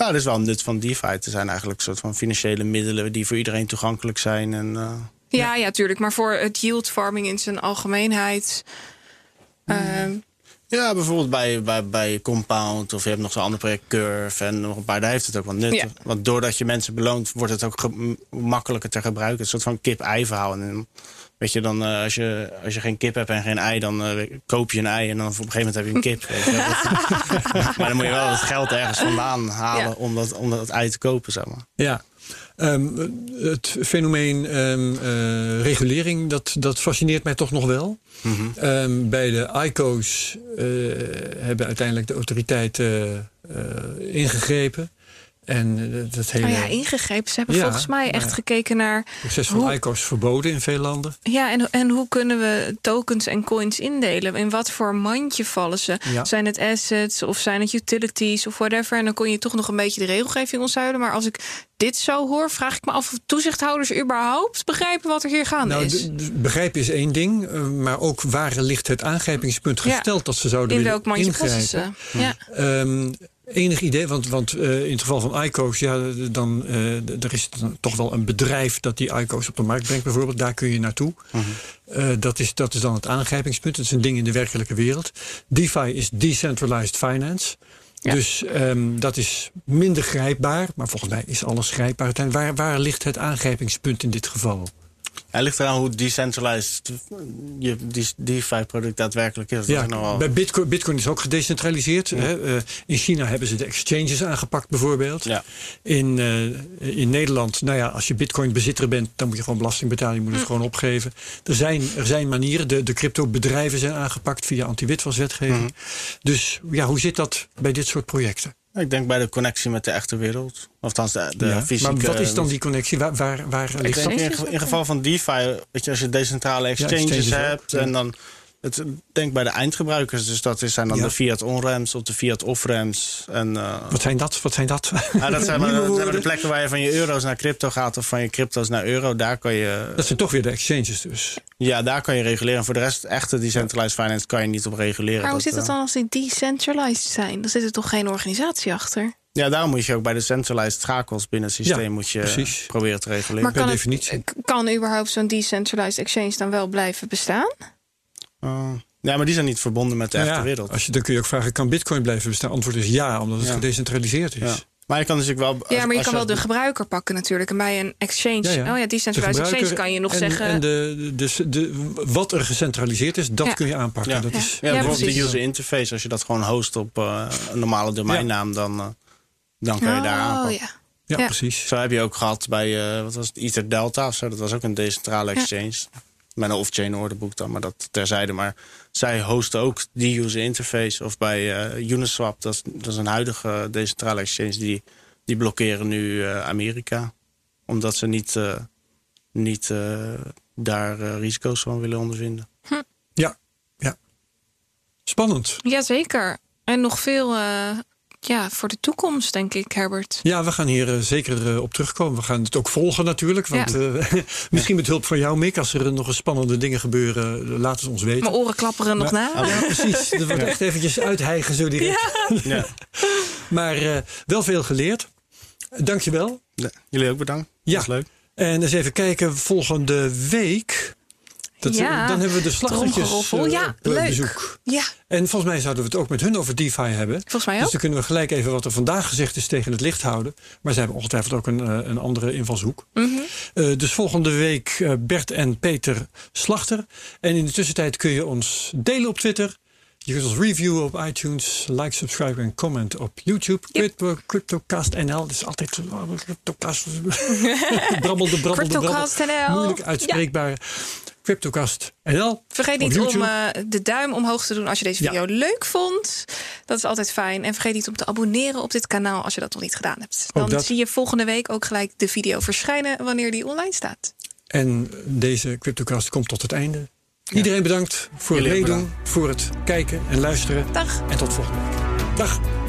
Nou, dat is wel een nut van DeFi. Het zijn eigenlijk een soort van financiële middelen die voor iedereen toegankelijk zijn. En, eh, Ja, ja, tuurlijk. Maar voor het yield farming in zijn algemeenheid. ehm, ja, bijvoorbeeld bij, bij, bij Compound of je hebt nog zo'n ander project Curve en nog een paar, daar heeft het ook wel nut. Ja. Want doordat je mensen beloont, wordt het ook makkelijker te gebruiken. Een soort van kip-ei verhaal. En weet je, dan, eh, als, je, als je geen kip hebt en geen ei, dan eh, koop je een ei en dan op een gegeven moment heb je een kip. weet je wel. [LAUGHS] Dat- [LAUGHS] maar dan moet je wel het geld ergens vandaan halen Ja. om, dat, om dat ei te kopen, zeg maar. Ja. Ehm, het fenomeen ehm, eh, regulering, dat, dat fascineert mij toch nog wel. Bij de ICO's eh, hebben uiteindelijk de autoriteiten eh, ingegrepen. En eh, dat hele oh ja, ingegrepen. Ze hebben Ja, volgens mij echt ja. gekeken naar. proces van hoe- ICO's verboden in veel landen. Ja, en, en hoe kunnen we tokens en coins indelen? In wat voor mandje vallen ze? Ja. Zijn het assets of zijn het utilities of whatever? En dan kon je toch nog een beetje de regelgeving ontzuilen. Maar als ik dit zo hoor, vraag ik me af of toezichthouders überhaupt begrijpen wat er hier gaande Nou, is. begrijpen is één ding, eh, maar ook waar ligt het aangrijpingspunt gesteld dat ze zouden In willen welk mandje ingrijpen? passen ze? Ja. Ehm, enig idee, want, want eh, in het geval van ICO's, ja, dan, eh, er is toch wel een bedrijf dat die ICO's op de markt brengt, bijvoorbeeld. Daar kun je naartoe. Eh, dat, is, dat is dan het aangrijpingspunt. Het is een ding in de werkelijke wereld. DeFi is Decentralized Finance. Ja. Dus ehm, dat is minder grijpbaar, maar volgens mij is alles grijpbaar. Waar, waar ligt het aangrijpingspunt in dit geval? Het ligt eraan hoe decentralized je die DeFi-product daadwerkelijk is. Ja, wel- bij Bitcoin, Bitcoin is ook gedecentraliseerd. Hè? Eh, in China hebben ze de exchanges aangepakt, bijvoorbeeld. Ja. In, eh, in Nederland, nou ja, als je Bitcoin bezitter bent, dan moet je gewoon belasting betalen. Je moet het gewoon opgeven. Er zijn, er zijn manieren. De, de crypto-bedrijven zijn aangepakt via anti-witwaswetgeving. Dus ja, hoe zit dat bij dit soort projecten? Ik denk bij de connectie met de echte wereld. Of althans de, de Ja, fysieke... maar wat is dan die connectie? Waar, waar, waar Ik ligt denk dat? in, geval- in geval van DeFi, weet je, als je decentrale exchanges, hebt... en dan... Het, denk bij de eindgebruikers, dus dat is- zijn dan Ja. de fiat on-ramps of de fiat off-ramps. En, eh, Wat zijn dat? Wat zijn dat? ah, dat zijn [LAUGHS] maar, Nieuwe dat zijn maar de plekken waar je van je euro's naar crypto gaat... of van je crypto's naar euro. Daar kan je, Dat zijn toch weer de exchanges dus. ja, daar kan je reguleren. Voor de rest, echte decentralized finance kan je niet op reguleren. Maar hoe zit eh, het dan als die decentralized zijn? Dan zit er toch geen organisatie achter? Ja, daarom moet je ook bij de centralized schakels binnen het systeem Ja, moet je precies. proberen te reguleren. Maar per kan, definitie. Het, kan überhaupt zo'n decentralized exchange dan wel blijven bestaan? Oh. ja, maar die zijn niet verbonden met de Nou echte ja, wereld. Als je, dan kun je ook vragen, kan bitcoin blijven bestaan? Antwoord is ja, omdat het Ja. gedecentraliseerd is. Ja. Maar je kan natuurlijk wel. Ja, maar je kan wel de gebruiker pakken natuurlijk. En bij een exchange, Ja, ja. oh ja, De decentralized exchange kan je nog en, zeggen. En de, dus de, wat er gecentraliseerd is, dat Ja. kun je aanpakken. Ja. Dat Ja. is, Ja, Ja, bijvoorbeeld precies. de user interface. Als je dat gewoon host op eh, een normale domeinnaam, dan, eh, dan kan je daar oh aanpakken. ja. ja, Ja. precies. Zo heb je ook gehad bij, eh, wat was het, Ether Delta of zo. Dat was ook een decentrale exchange. Met een off-chain orderboek dan, maar dat terzijde. Maar zij hosten ook die user interface. Of bij eh, Uniswap, dat is, dat is een huidige decentrale exchange. Die, die blokkeren nu eh, Amerika. Omdat ze niet, eh, niet eh, daar risico's van willen ondervinden. Ja, ja. Spannend. Jazeker. En nog veel eh, ja, voor de toekomst, denk ik, Herbert. Ja, we gaan hier eh, zeker eh, op terugkomen. We gaan het ook volgen natuurlijk. Want Ja. eh, [LAUGHS] misschien met hulp van jou, Mick, als er nog eens spannende dingen gebeuren, laat het ons weten. Mijn oren klapperen nog na. Ja, precies. Er wordt echt eventjes uithijgen zo direct. Ja. [LAUGHS] Maar eh, wel veel geleerd. Dankjewel. Ja, Jullie ook bedankt. Ja. Dat is leuk. En eens even kijken, volgende week. Dat, Ja, dan hebben we de slachtertjes eh, Ja, op leuk. bezoek. Ja, En volgens mij zouden we het ook met hun over DeFi hebben. volgens mij Dus ook. dan kunnen we gelijk even wat er vandaag gezegd is tegen het licht houden. Maar ze hebben ongetwijfeld ook een, eh, een andere invalshoek. Mhm. Eh, dus volgende week eh, Bert en Peter Slachter. En in de tussentijd kun je ons delen op Twitter. Je kunt ons reviewen op iTunes. Like, subscribe en comment op YouTube. Crypto, CryptoCast NL. Dat is altijd CryptoCast. [LAUGHS] brabbelde, brabbelde, brabbelde. Cryptocast NL. Moeilijk uitspreekbare. CryptoCast NL. Vergeet niet om eh, de duim omhoog te doen als je deze Ja. video leuk vond. Dat is altijd fijn. En vergeet niet om te abonneren op dit kanaal als je dat nog niet gedaan hebt. Dan dat. zie je volgende week ook gelijk de video verschijnen wanneer die online staat. En deze CryptoCast komt tot het einde. Iedereen bedankt voor het Jullie meedoen, voor het kijken en luisteren. Dag. En tot volgende week. Dag.